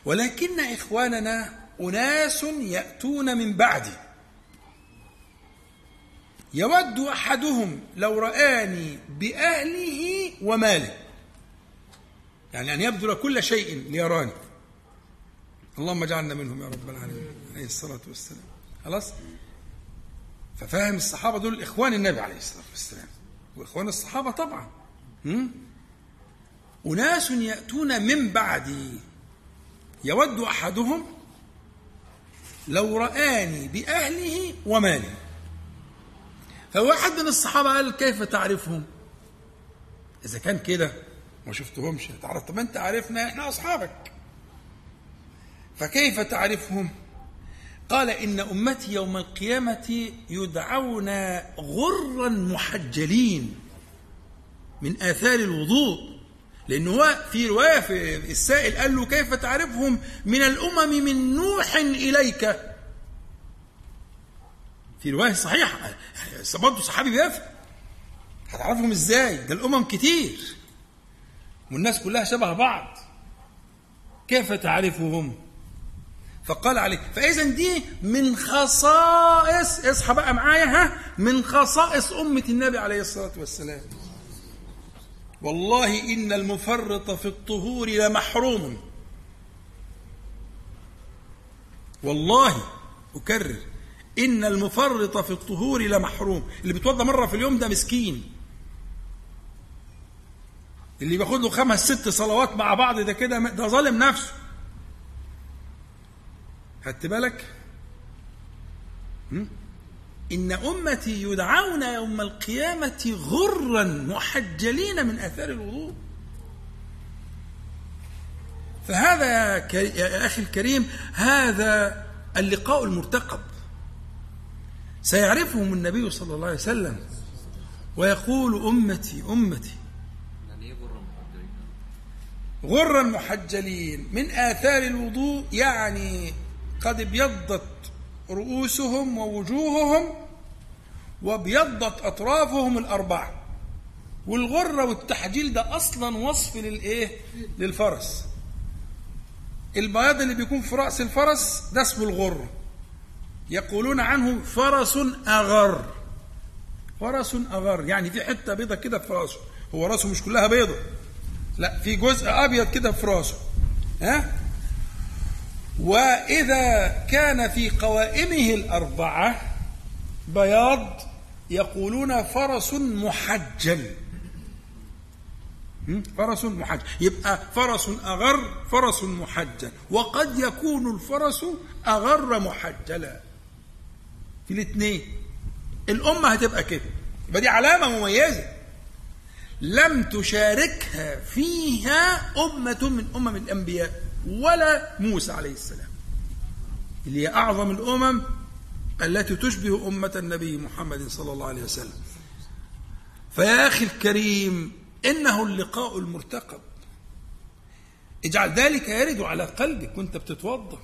ولكن إخواننا أناس يأتون من بعدي. يود أحدهم لو رآني بأهله وماله. يعني أن يبذل كل شيء ليراني. اللهم اجعلنا منهم يا رب العالمين عليه الصلاة والسلام. خلاص؟ ففاهم الصحابة دول إخوان النبي عليه الصلاة والسلام. وإخوان الصحابة طبعا? أناس يأتون من بعدي. يود أحدهم لو رآني بأهله وماله. فواحد من الصحابة قال كيف تعرفهم؟ إذا كان كده ما شفتهمش. تعرف طب أنت عارفنا إحنا أصحابك. فكيف تعرفهم؟ قال إن أمتي يوم القيامة يدعون غرا محجلين من آثار الوضوء. لأنه هو في رواية في السائل قال له كيف تعرفهم من الأمم من نوح إليك؟ في رواية صحيحة. برضه صحابي بيفهم. هتعرفهم إزاي؟ ده الأمم كتير. والناس كلها شبه بعض. كيف تعرفهم؟ فقال عليه فإذا دي من خصائص اصحى بقى معايا ها؟ من خصائص أمة النبي عليه الصلاة والسلام. والله إن المفرط في الطهور لمحروم. والله أكرر إن المفرط في الطهور لمحروم. اللي بيتوضى مرة في اليوم ده مسكين. اللي بياخد له خمس ست صلوات مع بعض ده كده ده ظالم نفسه. خدت بالك؟ إن أمتي يدعون يوم القيامة غرا محجلين من آثار الوضوء. فهذا يا أخي الكريم هذا اللقاء المرتقب. سيعرفهم النبي صلى الله عليه وسلم ويقول أمتي أمتي غرا محجلين من آثار الوضوء يعني قد ابيضت رؤوسهم ووجوههم وابيضت أطرافهم الاربعه والغرة والتحجيل ده أصلا وصف للإيه؟ للفرس. البياض اللي بيكون في رأس الفرس ده اسمه الغره يقولون عنه فرس أغر. فرس أغر. يعني في حتة بيضة كده في راسه. هو راسه مش كلها بيضة. لا في جزء أبيض كده في راسه. ها؟ وإذا كان في قوائمه الأربعة بياض يقولون فرس محجل. فرس محجل. يبقى فرس أغر فرس محجل. وقد يكون الفرس أغر محجلا. في الاثنين. الأمة هتبقى كده. يبقى دي علامة مميزة. لم تشاركها فيها أمة من أمم الأنبياء. ولا موسى عليه السلام. اللي هي أعظم الأمم التي تشبه أمة النبي محمد صلى الله عليه وسلم. فيا أخي الكريم إنه اللقاء المرتقب. اجعل ذلك يرد على قلبك وانت بتتوضا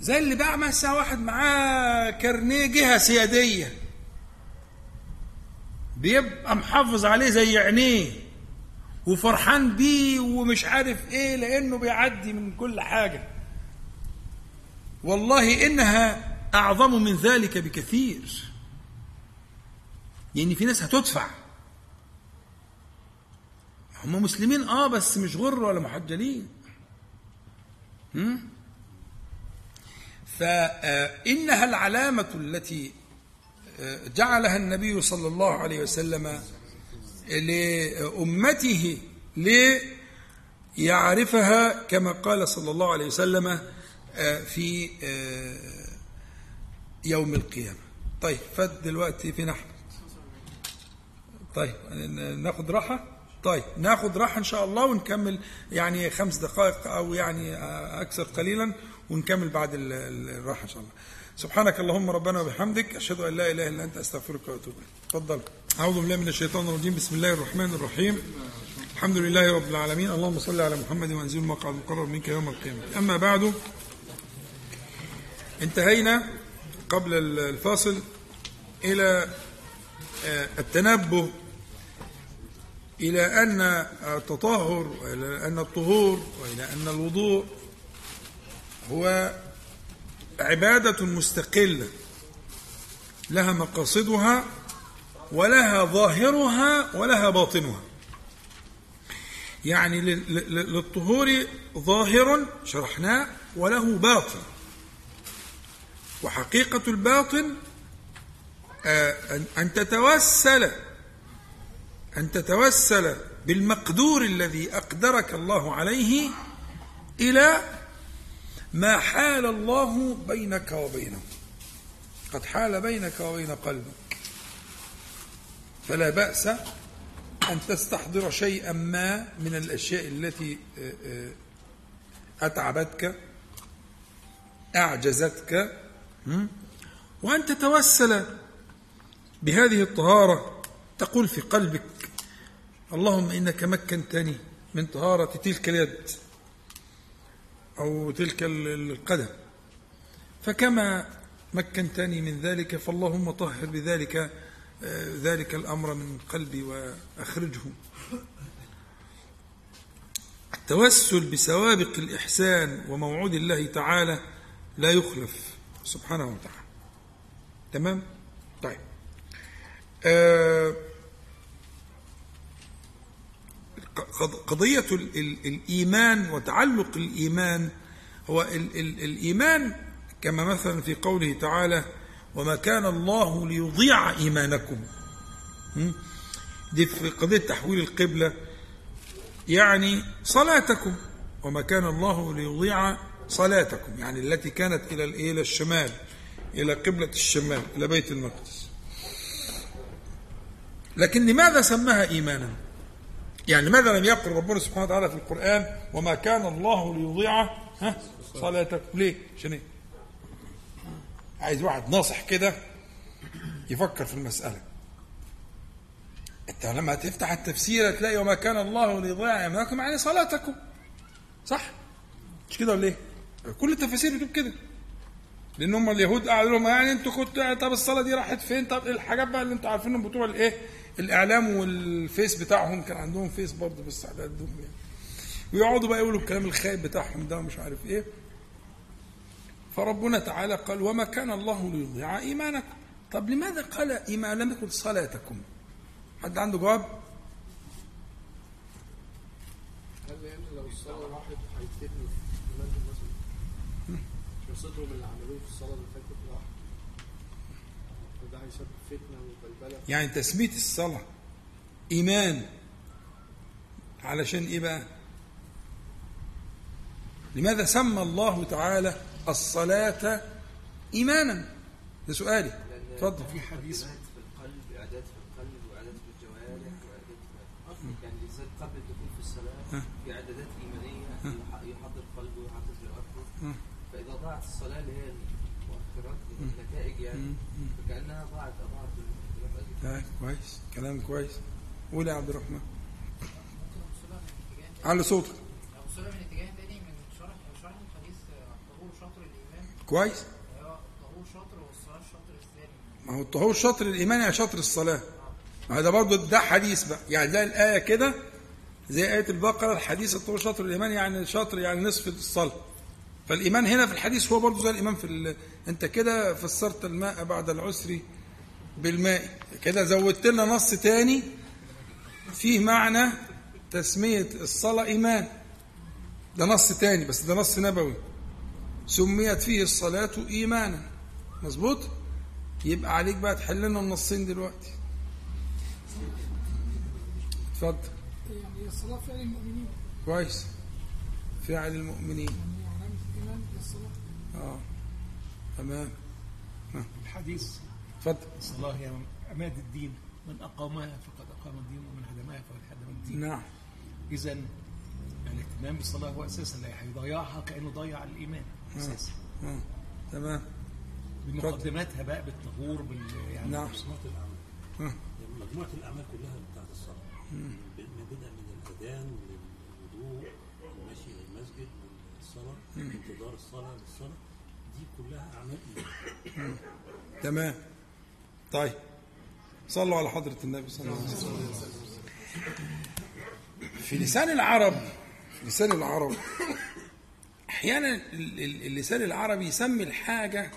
زي اللي بقى مثلا واحد معاه كارنيه جهة سيادية. بيبقى محافظ عليه زي عينيه. وفرحان بيه ومش عارف إيه لأنه بيعدي من كل حاجة. والله إنها أعظم من ذلك بكثير. يعني في ناس هتدفع. هم مسلمين آه بس مش غر ولا محجلين؟ فإنها العلامة التي آه، جعلها النبي صلى الله عليه وسلم لأمته ليعرفها كما قال صلى الله عليه وسلم آه، في آه، يوم القيامة. طيب فات دلوقتي في نحن طيب ناخد راحة؟ طيب ناخد راحة إن شاء الله ونكمل يعني خمس دقائق أو يعني أكثر قليلا ونكمل بعد الراحة إن شاء الله. سبحانك اللهم ربنا وبحمدك أشهد أن لا إله إلا أنت أستغفرك وأتوب إليك. تفضل. أعوذ بالله من الشيطان الرجيم. بسم الله الرحمن الرحيم. الحمد لله رب العالمين. اللهم صل على محمد وأنزل المقعد المقرر منك يوم القيامة. أما بعد انتهينا قبل الفاصل إلى آه، التنبه إلى أن التطهر وإلى أن الطهور وإلى أن الوضوء هو عبادة مستقلة لها مقاصدها ولها ظاهرها ولها باطنها. يعني للطهور ظاهر شرحناه وله باطن. وحقيقة الباطن آه، أن تتوسل أن تتوسل بالمقدور الذي أقدرك الله عليه إلى ما حال الله بينك وبينه. قد حال بينك وبين قلبك. فلا بأس أن تستحضر شيئا ما من الأشياء التي آه، آه، أتعبتك أعجزتك وأن تتوسل بهذه الطهارة. تقول في قلبك اللهم إنك مكنتني من طهارة تلك اليد. أو تلك القدم. فكما مكنتني من ذلك فاللهم طهر بذلك آه، ذلك الأمر من قلبي وأخرجه. التوسل بسوابق الإحسان وموعود الله تعالى لا يخلف. سبحانه وتعالى. تمام؟ طيب. آه قضية الإيمان وتعلق الإيمان هو الإيمان كما مثلا في قوله تعالى وما كان الله ليضيع إيمانكم. دي في قضية تحويل القبلة. يعني صلاتكم. وما كان الله ليضيع صلاتكم. يعني التي كانت إلى إلى الشمال. إلى قبلة الشمال. إلى بيت المقدس. لكن لماذا سماها إيمانا؟ يعني لماذا لم يقل ربنا سبحانه وتعالى في القرآن وما كان الله ليضيع ها؟ صلاتكم ليه؟ عشان إيه؟ عايز واحد ناصح كده يفكر في المسألة. أنت لما تفتح التفسير تلاقي وما كان الله ليضيع ايمانكم يعني صلاتكم. صح؟ مش كده ولا إيه؟ كل التفاسير بتقول كده. لأن هم اليهود قعدوا لهم يعني أنتوا كنتوا طب الصلاة دي راحت فين؟ طب الحاجات بقى اللي أنتوا عارفينهم بتوع الإيه؟ الإعلام والفيس بتاعهم كان عندهم فيس برضه بس على قدهم يعني. ويقعدوا بقى يقولوا الكلام الخايب بتاعهم ده ومش عارف إيه. فربنا تعالى قال وما كان الله ليضيع إيمانكم. طب لماذا قال إيمان؟ لم يقل صلاتكم. حد عنده جواب؟ قال يعني لو الصلاة راحت هيفتني مش صدرهم اللي عملوه في الصلاة اللي فاتت. راح. فده هيسبب يعني تثبيت الصلاة إيمان. علشان إيه بقى؟ لماذا سمى الله تعالى الصلاة إيمانا؟ ده سؤالي. اتفضل. في حديث. في القلب إعداد في القلب وإعداد في الجوارح وإعداد يعني الإنسان قبل الدخول في الصلاة؟ في إعدادات إيمانية يحضر قلبه ويحضر جوارحه فإذا ضاعت الصلاة اللي هي المؤخرات النتائج يعني فكأنها ضاعت أضاعت طيب كويس. كلام كويس. قول يا عبد الرحمن. على صوتك. كويس. ما هو الطهور شطر الإيمان يعني شطر الصلاة. ما ده برضه ده حديث بقى. يعني زي الآية كده زي آية البقرة الحديث الطهور شطر الإيمان يعني شطر يعني نصف الصلاة. فالإيمان هنا في الحديث هو برضه زي الإيمان في ال... أنت كده فسرت الماء بعد العسر بالماء. كده زودت لنا نص تاني. فيه معنى تسمية الصلاة إيمان. ده نص تاني بس ده نص نبوي. سميت فيه الصلاة إيمانا. مظبوط؟ يبقى عليك بقى تحل لنا النصين دلوقتي. اتفضل. يعني الصلاة فعل المؤمنين. كويس. فعل المؤمنين. يعني علامة الإيمان هي الصلاة آه. تمام. الحديث. اتفضل الصلاة هي عماد الدين من أقامها فقد أقام الدين ومن هدمها فقد هدم الدين. نعم. إذا الاهتمام بالصلاة هو أساسا لا هيضيعها كأنه ضيع الإيمان أساسا. آه. تمام. بمقدماتها بقى بالطهور بال يعني نعم. مجموعة الأعمال. آه. يعني مجموعة الأعمال كلها بتاعت الصلاة. من بدء من الأذان للوضوء المشي إلى المسجد للصلاة انتظار الصلاة للصلاة. دي كلها أعمال إيمان. تمام. طيب. صلوا على حضرة النبي صلى الله عليه وسلم. في لسان العرب في لسان العرب أحيانا ال- ال- اللسان العربي يسمي الحاجة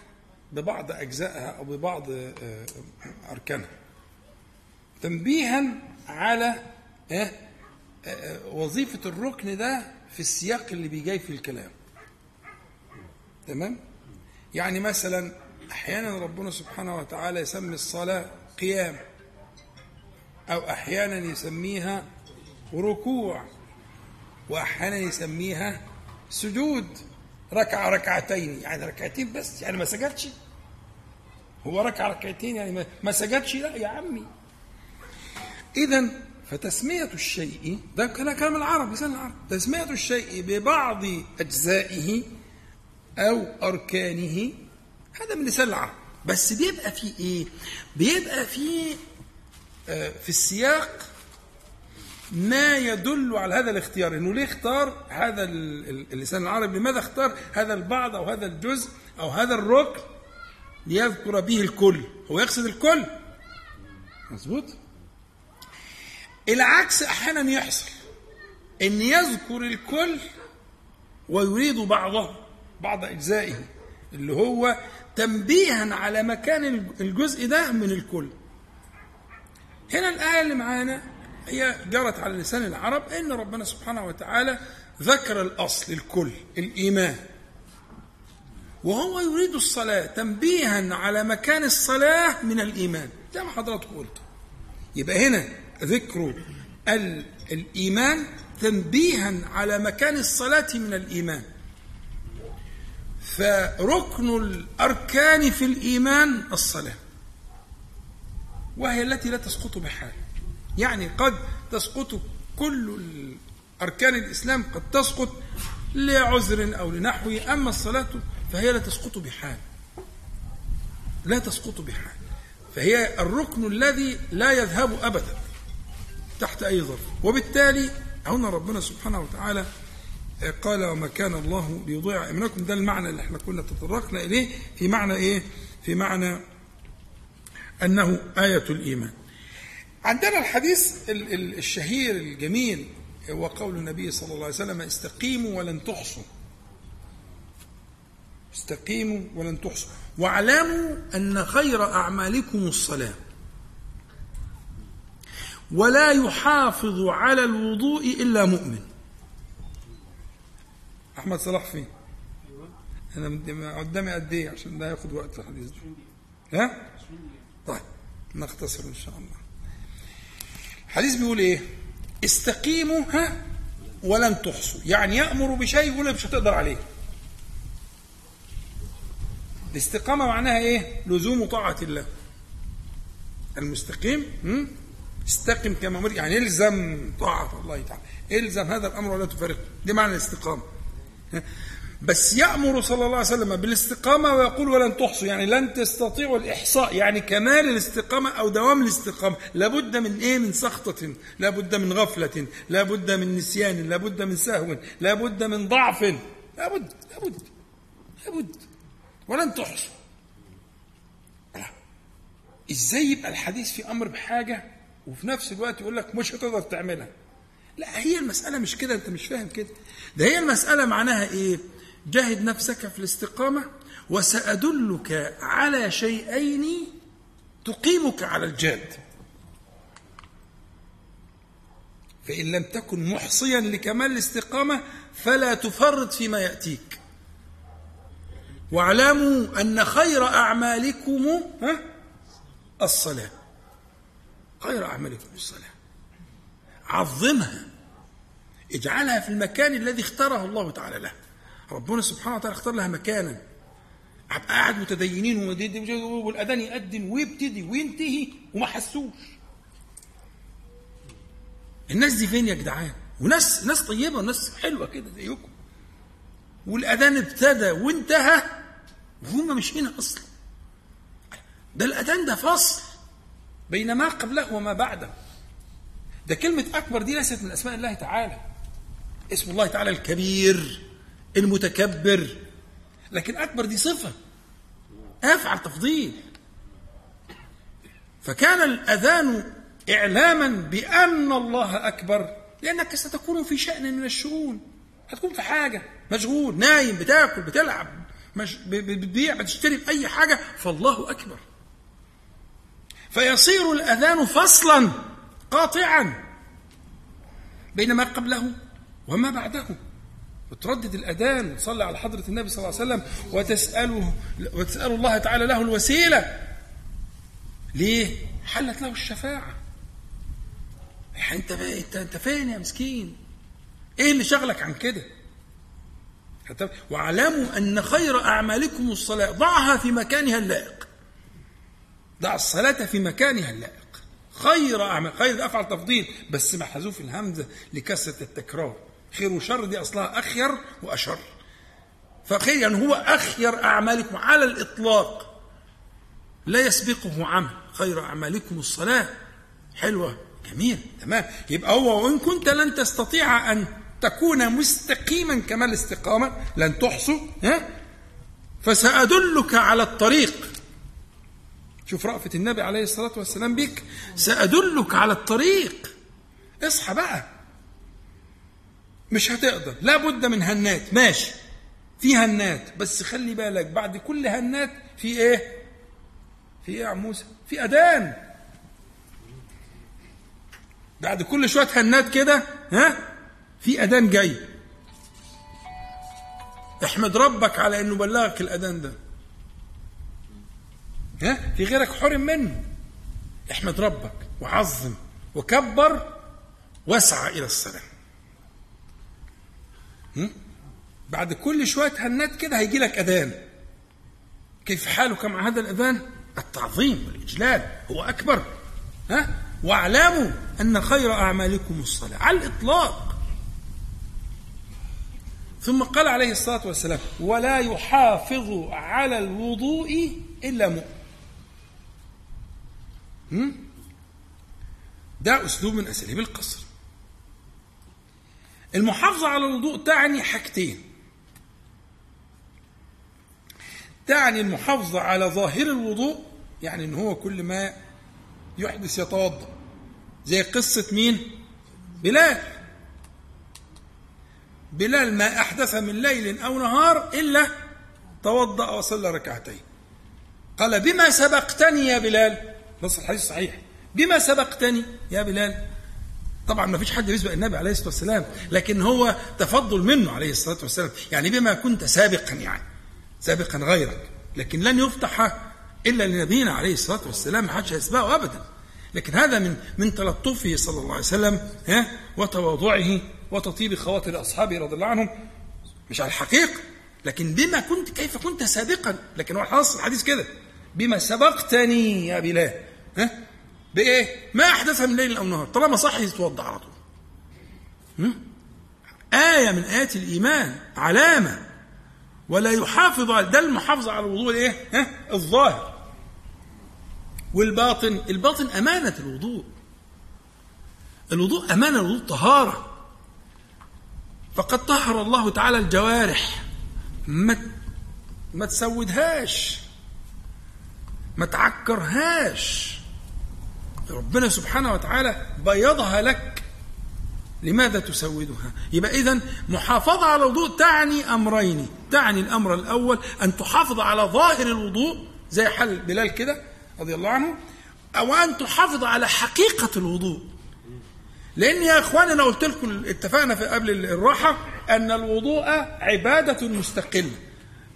ببعض أجزائها أو ببعض آه، أركانها. تنبيها على آه، آه، وظيفة الركن ده في السياق اللي بيجي في الكلام. تمام؟ يعني مثلا أحيانا ربنا سبحانه وتعالى يسمي الصلاة قيام أو أحيانا يسميها ركوع وأحيانا يسميها سجود ركعة ركعتين يعني ركعتين بس يعني ما سجدش. هو ركع ركعتين يعني ما- سجدش؟ لا يا عمي. اذا فتسمية الشيء ده كلام العرب لسان العرب. تسمية الشيء ببعض أجزائه أو أركانه هذا من لسان العرب. بس بيبقى فيه إيه؟ بيبقى فيه آه، في السياق ما يدل على هذا الاختيار. إنه ليه اختار هذا ال- ال- اللسان العربي؟ لماذا اختار هذا البعض أو هذا الجزء أو هذا الركن ليذكر به الكل؟ هو يقصد الكل. مظبوط؟ العكس أحيانا يحصل. إن يذكر الكل ويريد بعضه بعض أجزائه. اللي هو تنبيها على مكان الجزء ده من الكل. هنا الآية اللي معانا هي جرت على لسان العرب أن ربنا سبحانه وتعالى ذكر الأصل الكل الإيمان. وهو يريد الصلاة تنبيها على مكان الصلاة من الإيمان. زي ما حضرتك قلت يبقى هنا ذكر ال- الإيمان تنبيها على مكان الصلاة من الإيمان. فركن الأركان في الإيمان الصلاة وهي التي لا تسقط بحال. يعني قد تسقط كل أركان الإسلام قد تسقط لعذر أو لنحوه أما الصلاة فهي لا تسقط بحال. لا تسقط بحال. فهي الركن الذي لا يذهب أبدا تحت أي ظرف. وبالتالي هنا ربنا سبحانه وتعالى قال وما كان الله ليضيع ايمانكم ده المعنى اللي إحنا كنا تطرقنا إليه في معنى إيه؟ في معنى أنه آية الإيمان. عندنا الحديث ال- ال- الشهير الجميل هو قول النبي صلى الله عليه وسلم استقيموا ولن تحصوا. استقيموا ولن تحصوا واعلموا أن خير أعمالكم الصلاة. ولا يحافظ على الوضوء إلا مؤمن. أحمد صلاح فين؟ أنا قدامي قد إيه عشان ده ياخد وقت الحديث ده ها؟ طيب نختصر إن شاء الله الحديث بيقول إيه؟ استقيموا ها ولن تحصوا يعني يأمر بشيء ولا مش هتقدر عليه الاستقامة معناها إيه؟ لزوم طاعة الله المستقيم؟ استقم كما أمر يعني إلزم طاعة الله تعالى إلزم هذا الأمر ولا تفارقه دي معنى الاستقامة [LAUGHS] بس يأمر صلى الله عليه وسلم بالاستقامة ويقول ولن تحصوا يعني لن تستطيعوا الإحصاء يعني كمال الاستقامة أو دوام الاستقامة. لابد من إيه؟ من سخطة لابد من غفلة لابد من نسيان لابد من سهو لابد من ضعف. لابد لابد لابد. ولن تحصوا. إزاي يبقى الحديث في أمر بحاجة وفي نفس الوقت يقول لك مش هتقدر تعملها؟ لا هي المسألة مش كده أنت مش فاهم كده. ده هي المسألة معناها إيه؟ جاهد نفسك في الاستقامة وسأدلك على شيئين تقيمك على الجاد. فإن لم تكن محصيا لكمال الاستقامة فلا تفرط فيما يأتيك. واعلموا أن خير أعمالكم ها؟ الصلاة. خير أعمالكم الصلاة. عظمها. اجعلها في المكان الذي اختاره الله تعالى له ربنا سبحانه وتعالى اختار لها مكانا. أبقى قاعد متدينين والأذان يأذن ويبتدي وينتهي وما حسوش. الناس دي فين يا جدعان؟ وناس ناس طيبة وناس حلوة كده زيكم. والأذان ابتدى وانتهى وهم مش هنا أصلا. ده الأذان ده فصل بين ما قبله وما بعده. ده كلمة أكبر دي ليست من أسماء الله تعالى. اسم الله تعالى الكبير المتكبر. لكن أكبر دي صفة. أفعل تفضيل. فكان الأذان إعلاما بأن الله أكبر لأنك ستكون في شأن من الشؤون. هتكون في حاجة. مشغول نايم بتاكل بتلعب مش بتبيع بتشتري بأي حاجة. فالله أكبر. فيصير الأذان فصلا قاطعا بين ما قبله وما بعده وتردد الأذان وتصلي على حضرة النبي صلى الله عليه وسلم وتسأله وتسأل الله تعالى له الوسيلة ليه؟ حلت له الشفاعة يعني انت انت انت فين يا مسكين؟ إيه اللي شغلك عن كده؟ واعلموا أن خير أعمالكم الصلاة ضعها في مكانها اللائق. ضع الصلاة في مكانها اللائق. خير اعمال خير أفعل تفضيل بس مع حذوف الهمزة لكثرة التكرار. خير وشر دي أصلها أخير وأشر. فخير يعني هو أخير أعمالكم على الإطلاق. لا يسبقه عمل خير أعمالكم الصلاة. حلوة جميل تمام. يبقى هو وإن كنت لن تستطيع أن تكون مستقيما كمال الاستقامة لن تحصوا ها؟ فسأدلك على الطريق. شوف رأفة النبي عليه الصلاة والسلام بك سأدلك على الطريق. اصحى بقى. مش هتقدر. لابد من هنات. ماشي. في هنات. بس خلي بالك بعد كل هنات في إيه؟ في إيه يا موسى؟ في أذان. بعد كل شوية هنات كده ها؟ في أذان جاي. احمد ربك على إنه بلغك الأذان ده. ها؟ في غيرك حرم منه. احمد ربك وعظم وكبر واسعى إلى الصلاه؟ بعد كل شوية هنات كده هيجي لك أذان. كيف حالك مع هذا الأذان؟ التعظيم والإجلال هو أكبر. ها؟ واعلموا أن خير أعمالكم الصلاة على الإطلاق. ثم قال عليه الصلاة والسلام ولا يحافظ على الوضوء إلا مؤمن؟ ده أسلوب من أساليب القصر. المحافظة على الوضوء تعني حاجتين. تعني المحافظة على ظاهر الوضوء يعني إن هو كل ما يحدث يتوضأ. زي قصة مين؟ بلال. بلال ما أحدث من ليل أو نهار إلا توضأ وصلى ركعتين. قال بما سبقتني يا بلال؟ نص الحديث صحيح. بما سبقتني يا بلال؟ طبعا ما فيش حد بيسبق النبي عليه الصلاة والسلام لكن هو تفضل منه عليه الصلاة والسلام. يعني بما كنت سابقا يعني سابقا غيرك لكن لن يفتح إلا لنبينا عليه الصلاة والسلام ما حدش هيسبقه ابدا. لكن هذا من من تلطفه صلى الله عليه وسلم ها وتواضعه وتطيب خواطر أصحابه رضي الله عنهم. مش على الحقيقة لكن بما كنت كيف كنت سابقا؟ لكن هو حاصل الحديث كده. بما سبقتني يا بلال ها بإيه؟ ما احدث من ليل أو نهار طالما صح يتوضأ على طول؟ آية من آيات الإيمان علامة. ولا يحافظ على ده المحافظة على الوضوء الإيه؟ ها؟ الظاهر. والباطن الباطن أمانة الوضوء. الوضوء أمانة الوضوء طهارة. فقد طهر الله تعالى الجوارح. ما ما تسودهاش. ما تعكرهاش. ربنا سبحانه وتعالى بيضها لك. لماذا تسودها؟ يبقى إذا محافظة على الوضوء تعني أمرين. تعني الأمر الأول أن تحافظ على ظاهر الوضوء زي حال بلال كده رضي الله عنه أو أن تحافظ على حقيقة الوضوء. لأن يا إخواني أنا قلت لكم اتفقنا في قبل الراحة أن الوضوء عبادة مستقلة.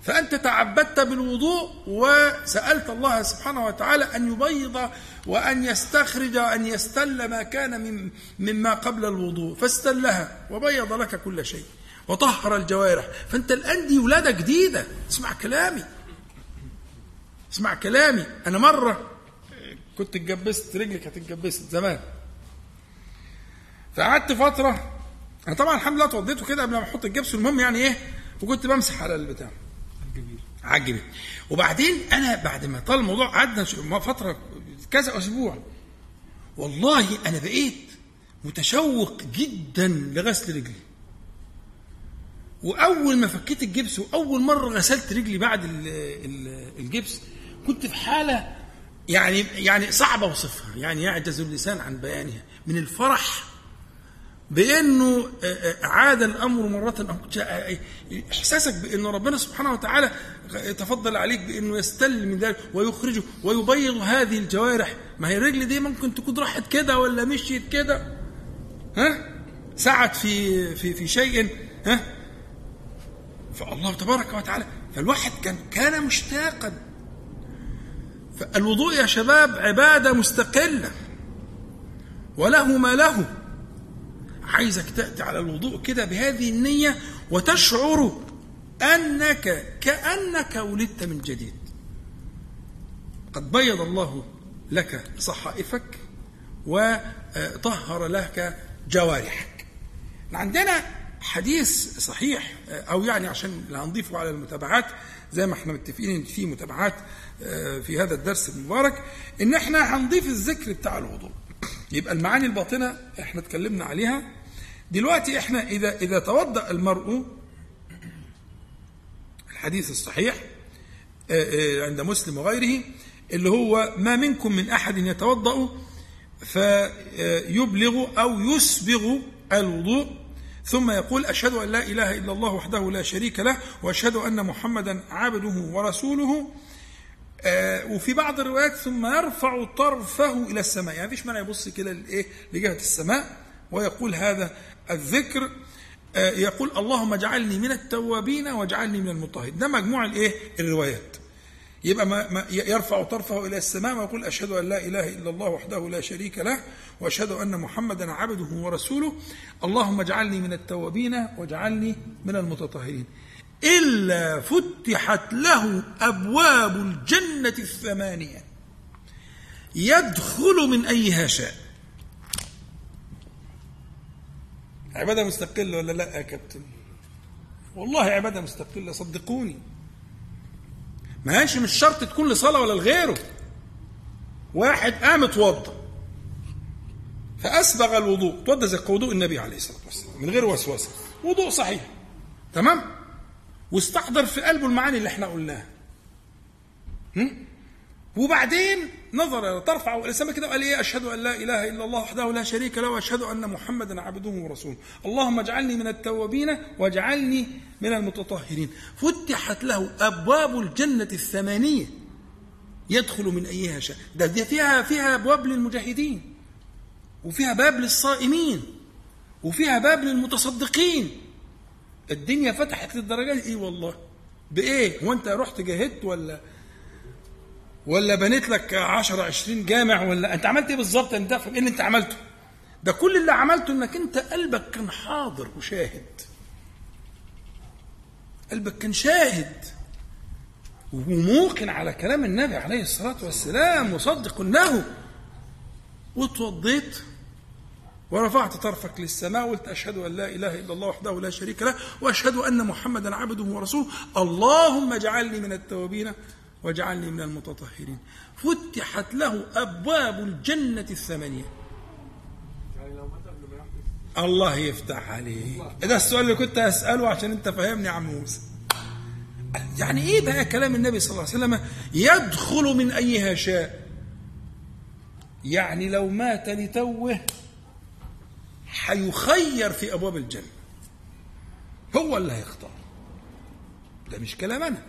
فأنت تعبدت بالوضوء وسألت الله سبحانه وتعالى أن يبيض وأن يستخرج وأن يستل ما كان من مما قبل الوضوء فاستلها وبيض لك كل شيء وطهر الجوارح. فأنت الآن دي ولادة جديدة. اسمع كلامي. اسمع كلامي. أنا مرة كنت اتجبست رجلي كانت اتجبست زمان. فقعدت فترة أنا طبعا الحمد لله اتوضيت كده قبل ما أحط الجبس المهم يعني إيه؟ وكنت بمسح على البتاع. الجبين وبعدين أنا بعد ما طال الموضوع قعدنا فترة كذا أسبوع. والله أنا بقيت متشوق جدا لغسل رجلي. وأول ما فكيت الجبس وأول مرة غسلت رجلي بعد ال- ال- الجبس كنت في حالة يعني يعني صعب أوصفها. يعني يعجز اللسان عن بيانها. من الفرح بأنه آه، آه، عاد الأمر مرة جاء- إحساسك بان ربنا سبحانه وتعالى تفضل عليك بأنه يستل من ذلك ويخرجه ويبيض هذه الجوارح. ما هي الرجل دي ممكن تكون راحت كده ولا مشيت كده؟ ها؟ سعت في في في شيء ها؟ فالله تبارك وتعالى فالواحد كان كان مشتاقا. فالوضوء يا شباب عبادة مستقلة. وله ما له. عايزك تأتي على الوضوء كده بهذه النية وتشعر أنك كأنك ولدت من جديد. قد بيض الله لك صحائفك وطهر لك جوارحك. عندنا حديث صحيح أو يعني عشان هنضيفه على المتابعات زي ما إحنا متفقين إن في متابعات في هذا الدرس المبارك إن إحنا هنضيف الذكر بتاع الوضوء. يبقى المعاني الباطنة إحنا اتكلمنا عليها. دلوقتي إحنا إذا إذا توضأ المرء الحديث الصحيح آه، آه، عند مسلم وغيره اللي هو ما منكم من أحد يتوضأ فيبلغ أو يسبغ الوضوء ثم يقول أشهد أن لا إله إلا الله وحده لا شريك له وأشهد أن محمدا عبده ورسوله آه، وفي بعض الروايات ثم يرفع طرفه إلى السماء. يعني مفيش مانع يبص كده لإيه؟ لجهة السماء ويقول هذا الذكر آه، يقول اللهم اجعلني من التوابين واجعلني من المطهرين. ده مجموع الإيه؟ الروايات. يبقى ما ما يرفع طرفه إلى السماء ويقول أشهد أن لا إله إلا الله وحده لا شريك له وأشهد أن محمدا عبده ورسوله. اللهم اجعلني من التوابين واجعلني من المتطهرين. إلا فتحت له أبواب الجنة الثمانية. يدخل من أيها شاء. عبادة مستقلة ولا لا يا كابتن؟ والله عبادة مستقلة صدقوني. ماشي مش شرط تكون لصلاة ولا لغيره. واحد قام اتوضى فأسبغ الوضوء. توضى زي وضوء النبي عليه الصلاة والسلام من غير وسوسة. وضوء صحيح. تمام؟ واستحضر في قلبه المعاني اللي إحنا قلناها؟ وبعدين نظر ترفع الاسلام كده وقال إيه؟ أشهد أن لا إله إلا الله وحده لا شريك له وأشهد أن محمدا عبده ورسوله. اللهم اجعلني من التوابين واجعلني من المتطهرين. فتحت له أبواب الجنة الثمانية يدخل من أيها شاء. ده دي فيها فيها ابواب للمجاهدين وفيها باب للصائمين وفيها باب للمتصدقين. الدنيا فتحت للدرجة دي؟ إيه والله. بإيه؟ هو أنت رحت جاهدت ولا ولا بنيت لك 10 20 جامع ولا أنت عملت إيه بالظبط؟ أنت إيه اللي أنت عملته؟ ده كل اللي عملته إنك أنت قلبك كان حاضر وشاهد. قلبك كان شاهد. وموقن على كلام النبي عليه الصلاة والسلام مصدق له واتوضيت ورفعت طرفك للسماء وقلت أشهد أن لا إله إلا الله وحده لا شريك له وأشهد أن محمدا عبده ورسوله. اللهم اجعلني من التوابين واجعلني من المتطهرين. فتحت له أبواب الجنة الثمانية. الله يفتح عليك. ده السؤال اللي كنت أسأله عشان أنت فاهمني يا عم موسى. يعني إيه بقى كلام النبي صلى الله عليه وسلم؟ يدخل من أيها شاء. يعني لو مات لتوه هيخير في أبواب الجنة. هو اللي هيختار. ده مش كلام أنا.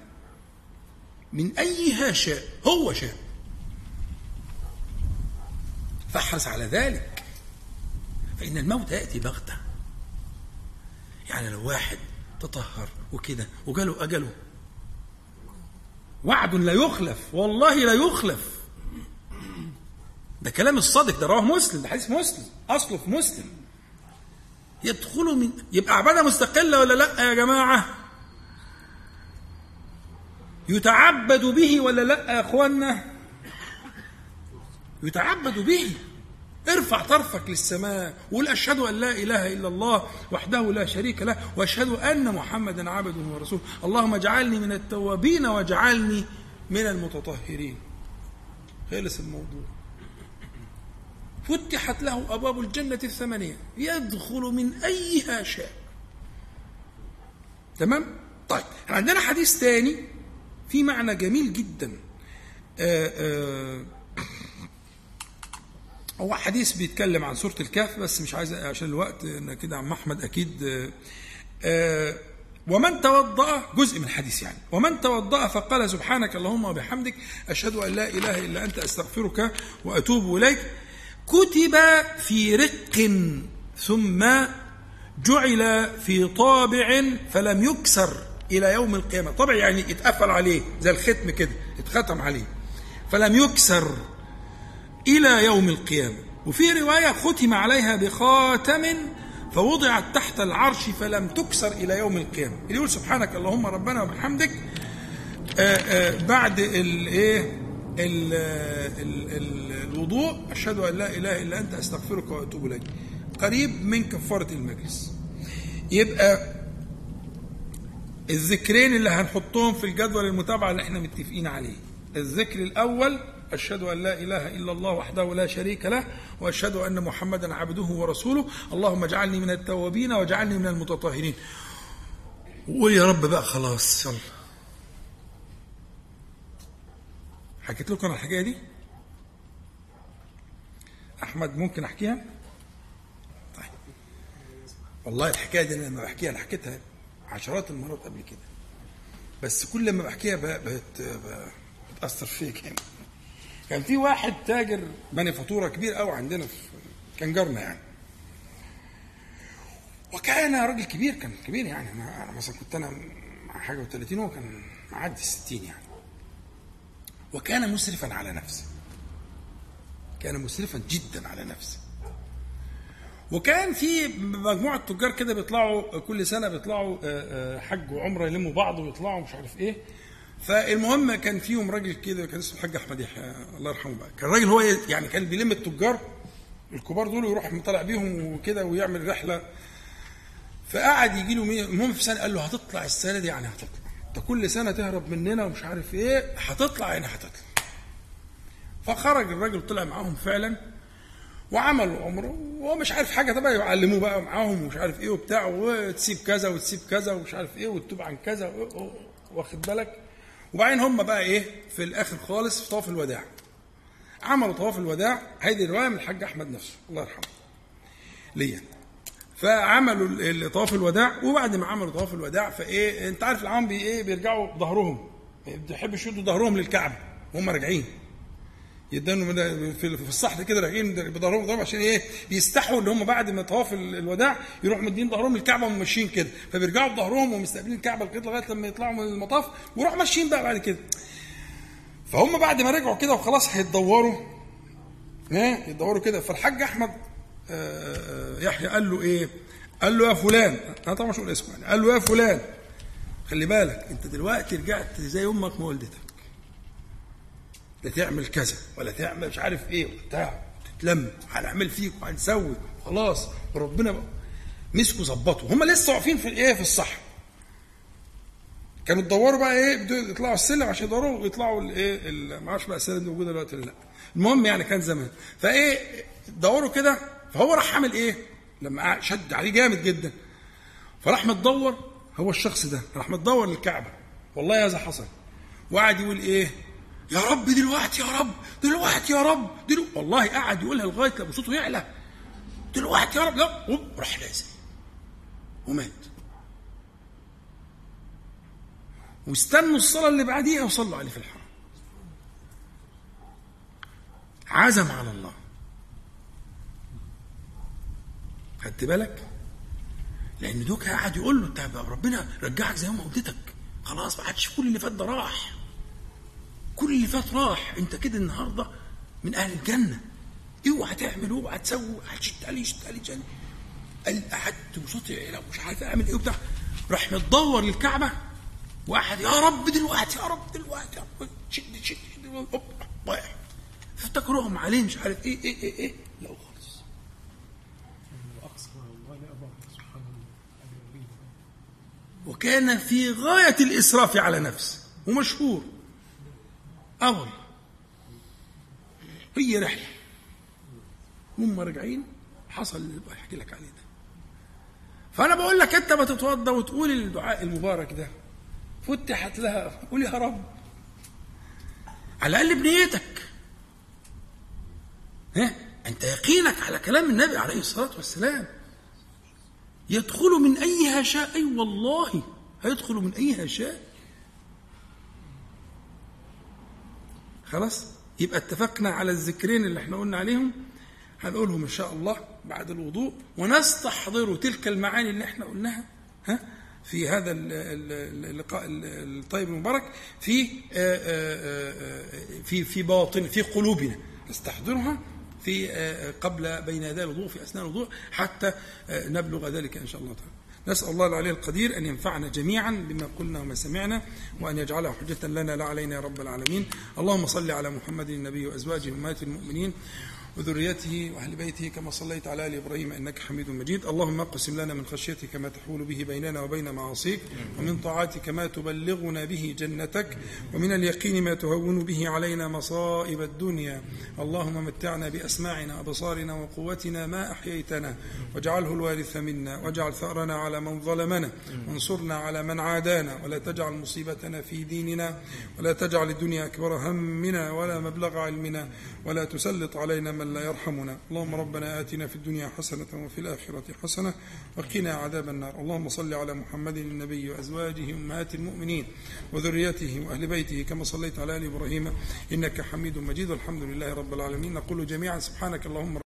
من أيها شاء هو شاء. فاحرص على ذلك. فإن الموت يأتي بغتة. يعني لو واحد تطهر وكده وجاله أجله. وعد لا يخلف والله لا يخلف. ده كلام الصادق ده رواه مسلم ده حديث مسلم أصله في مسلم. يدخلوا من يبقى عبادة مستقلة ولا لأ يا جماعة؟ يتعبد به ولا لأ يا اخوانا يتعبد به. ارفع طرفك للسماء. وقول أشهد أن لا إله إلا الله وحده لا شريك له وأشهد أن محمدا عبده ورسوله. اللهم اجعلني من التوابين واجعلني من المتطهرين. خلص الموضوع. فتحت له أبواب الجنة الثمانية. يدخل من أيها شاء. تمام؟ طيب عندنا حديث ثاني في معنى جميل جدا. آآ آآ هو حديث بيتكلم عن سورة الكهف بس مش عايز عشان الوقت إن كده عم أحمد أكيد آآ ومن توضأ جزء من الحديث يعني. ومن توضأ فقال سبحانك اللهم وبحمدك أشهد أن لا إله إلا أنت أستغفرك وأتوب إليك. كتب في رق ثم جعل في طابع فلم يكسر إلى يوم القيامة. طبع يعني اتقفل عليه زي الختم كده اتختم عليه. فلم يكسر إلى يوم القيامة. وفي رواية ختم عليها بخاتم فوضعت تحت العرش فلم تكسر إلى يوم القيامة. اللي يقول سبحانك اللهم ربنا وبحمدك آآ آآ بعد الايه الوضوء أشهد أن لا إله إلا أنت أستغفرك وأتوب إليك. قريب من كفارة المجلس. يبقى الذكرين اللي هنحطهم في الجدول المتابعة اللي إحنا متفقين عليه. الذكر الأول أشهد أن لا إله إلا الله وحده لا شريك له وأشهد أن محمدا عبده ورسوله. اللهم اجعلني من التوابين واجعلني من المتطهرين. وقول يا رب بقى خلاص يلا. حكيت لكم الحكاية دي؟ أحمد ممكن أحكيها؟ طيب. والله الحكاية دي أنا لما بحكيها أنا حكيتها عشرات المرات قبل كده. بس كل ما بحكيها بت... بتأثر فيك يعني. كان في واحد تاجر بني فاتورة كبير قوي عندنا في كان جارنا يعني. وكان راجل كبير كان كبير يعني. أنا مثلا كنت أنا حاجة و30 هو كان معدي 60 يعني. وكان مسرفا على نفسه. كان مسرفا جدا على نفسه. وكان في مجموعة تجار كده بيطلعوا كل سنة بيطلعوا حج وعمرة يلموا بعض ويطلعوا مش عارف إيه. فالمهم كان فيهم راجل كده كان اسمه الحاج أحمد يحيى الله يرحمه بقى. كان راجل هو يعني كان بيلم التجار الكبار دول ويروح طالع بيهم وكده ويعمل رحلة. فقعد يجي له المهم في سنه قال له هتطلع السنة دي؟ يعني هتطلع. انت كل سنة تهرب مننا ومش عارف إيه؟ هتطلع يعني هتطلع. فخرج الراجل طلع معاهم فعلا وعملوا عمره وهو مش عارف حاجة. طبعا يعلموه بقى معاهم ومش عارف إيه وبتاع وتسيب كذا وتسيب كذا ومش عارف إيه وتتوب عن كذا واخد بالك؟ وبعدين هم بقى إيه في الآخر خالص في طواف الوداع. عملوا طواف الوداع هذه رواية من الحاج أحمد نفسه الله يرحمه ليا. فعملوا طواف الوداع وبعد ما عملوا طواف الوداع فإيه أنت عارف العام بي إيه بيرجعوا بظهرهم بيحبوا يشدوا ظهرهم للكعبة وهم راجعين. يدانوا في الصحن كده راجعين بظهرهم ضرب عشان إيه؟ بيستحوا ان هم بعد ما طواف الوداع يروحوا مدين ظهرهم للكعبة وماشيين كده. فبيرجعوا بظهرهم ومستقبلين الكعبة كده لغاية لما يطلعوا من المطاف ويروحوا ماشيين بقى بعد كده. فهم بعد ما رجعوا كده وخلاص هيتدوروا. إيه يتدوروا كده. فالحاج أحمد يحيى قال له إيه؟ قال له يا فلان أنا طبعا مش هقول اسمه يعني قال له يا فلان خلي بالك أنت دلوقتي رجعت زي أمك ما ولدتك. لا تعمل كذا ولا تعمل مش عارف إيه وبتاع تتلم هنعمل فيك وهنسوي خلاص وربنا مسكوا ظبطوا هم لسه واقفين في الإيه في الصح كانوا تدوروا بقى إيه بدوا يطلعوا السلم عشان يدوروا ويطلعوا الإيه ما أعرفش بقى السلم دي موجودة دلوقتي ولا لأ. المهم يعني كان زمان. فإيه دوروا كده فهو راح عامل إيه؟ لما شد عليه جامد جدا. فراح متدور هو الشخص ده راح متدور للكعبة. والله هذا حصل. وقعد يقول إيه؟ يا رب دلوقتي يا رب دلوقتي يا رب دلوقتي والله قعد يقولها لغاية لما صوته يعلى. دلوقتي يا رب لا راح نازل. ومات. واستنوا الصلاة اللي بعديها وصلوا عليه في الحرم. عزم على الله. خدت بالك؟ لأن دوك قاعد يقول له انت ربنا رجعك زي ما قلتك خلاص ما عادش كل اللي فات ده راح. كل اللي فات راح. انت كده النهارده من أهل الجنة. اوعى تعمل اوعى تسوي هتشت علي شت علي جنة قال قعدت وصوتي لو مش عارف أعمل إيه وبتاع. راح متدور للكعبة. واحد يا رب دلوقتي يا رب دلوقتي. يا رب شد شد شد هوب واقع فافتكروهم عليه مش عارف إيه إيه إيه إيه. لا خالص. وكان في غاية الإسراف على نفسه. ومشهور. أول. هي رحلة. هم راجعين حصل اللي بحكي لك عليه ده. فأنا بقول لك أنت بتتوضى وتقول الدعاء المبارك ده. فتحت لها. قول يا رب. على الأقل بنيتك. ها؟ أنت يقينك على كلام النبي عليه الصلاة والسلام. يدخل من أيها شاء أي والله. هيدخل من أيها شاء. خلاص؟ يبقى اتفقنا على الذكرين اللي إحنا قلنا عليهم. هنقولهم إن شاء الله بعد الوضوء. ونستحضر تلك المعاني اللي إحنا قلناها ها؟ في هذا ال- ال- اللقاء ال- الطيب المبارك. في آه، آه، آه، في في باطن في قلوبنا. نستحضرها في قبل بين يدي الوضوء في أثناء الوضوء حتى نبلغ ذلك إن شاء الله تعالى. نسأل الله العلي القدير أن ينفعنا جميعا بما قلنا وما سمعنا وأن يجعله حجة لنا لا علينا يا رب العالمين. اللهم صل على محمد النبي وأزواجه أمهات المؤمنين وذريته وأهل بيته كما صليت على آل إبراهيم إنك حميد مجيد، اللهم اقسم لنا من خشيتك ما تحول به بيننا وبين معاصيك، ومن طاعتك ما تبلغنا به جنتك، ومن اليقين ما تهون به علينا مصائب الدنيا، اللهم متعنا بأسماعنا وابصارنا وقوتنا ما أحييتنا، واجعله الوارث منا، واجعل ثأرنا على من ظلمنا، وانصرنا على من عادانا، ولا تجعل مصيبتنا في ديننا، ولا تجعل الدنيا أكبر همنا ولا مبلغ علمنا، ولا تسلط علينا من لا يرحمنا. اللهم ربنا آتنا في الدنيا حسنة وفي الآخرة حسنة وقنا عذاب النار. اللهم صل على محمد النبي وأزواجه أمهات المؤمنين وذريته وأهل بيته كما صليت على آل إبراهيم إنك حميد مجيد. والحمد لله رب العالمين. نقول جميعا سبحانك اللهم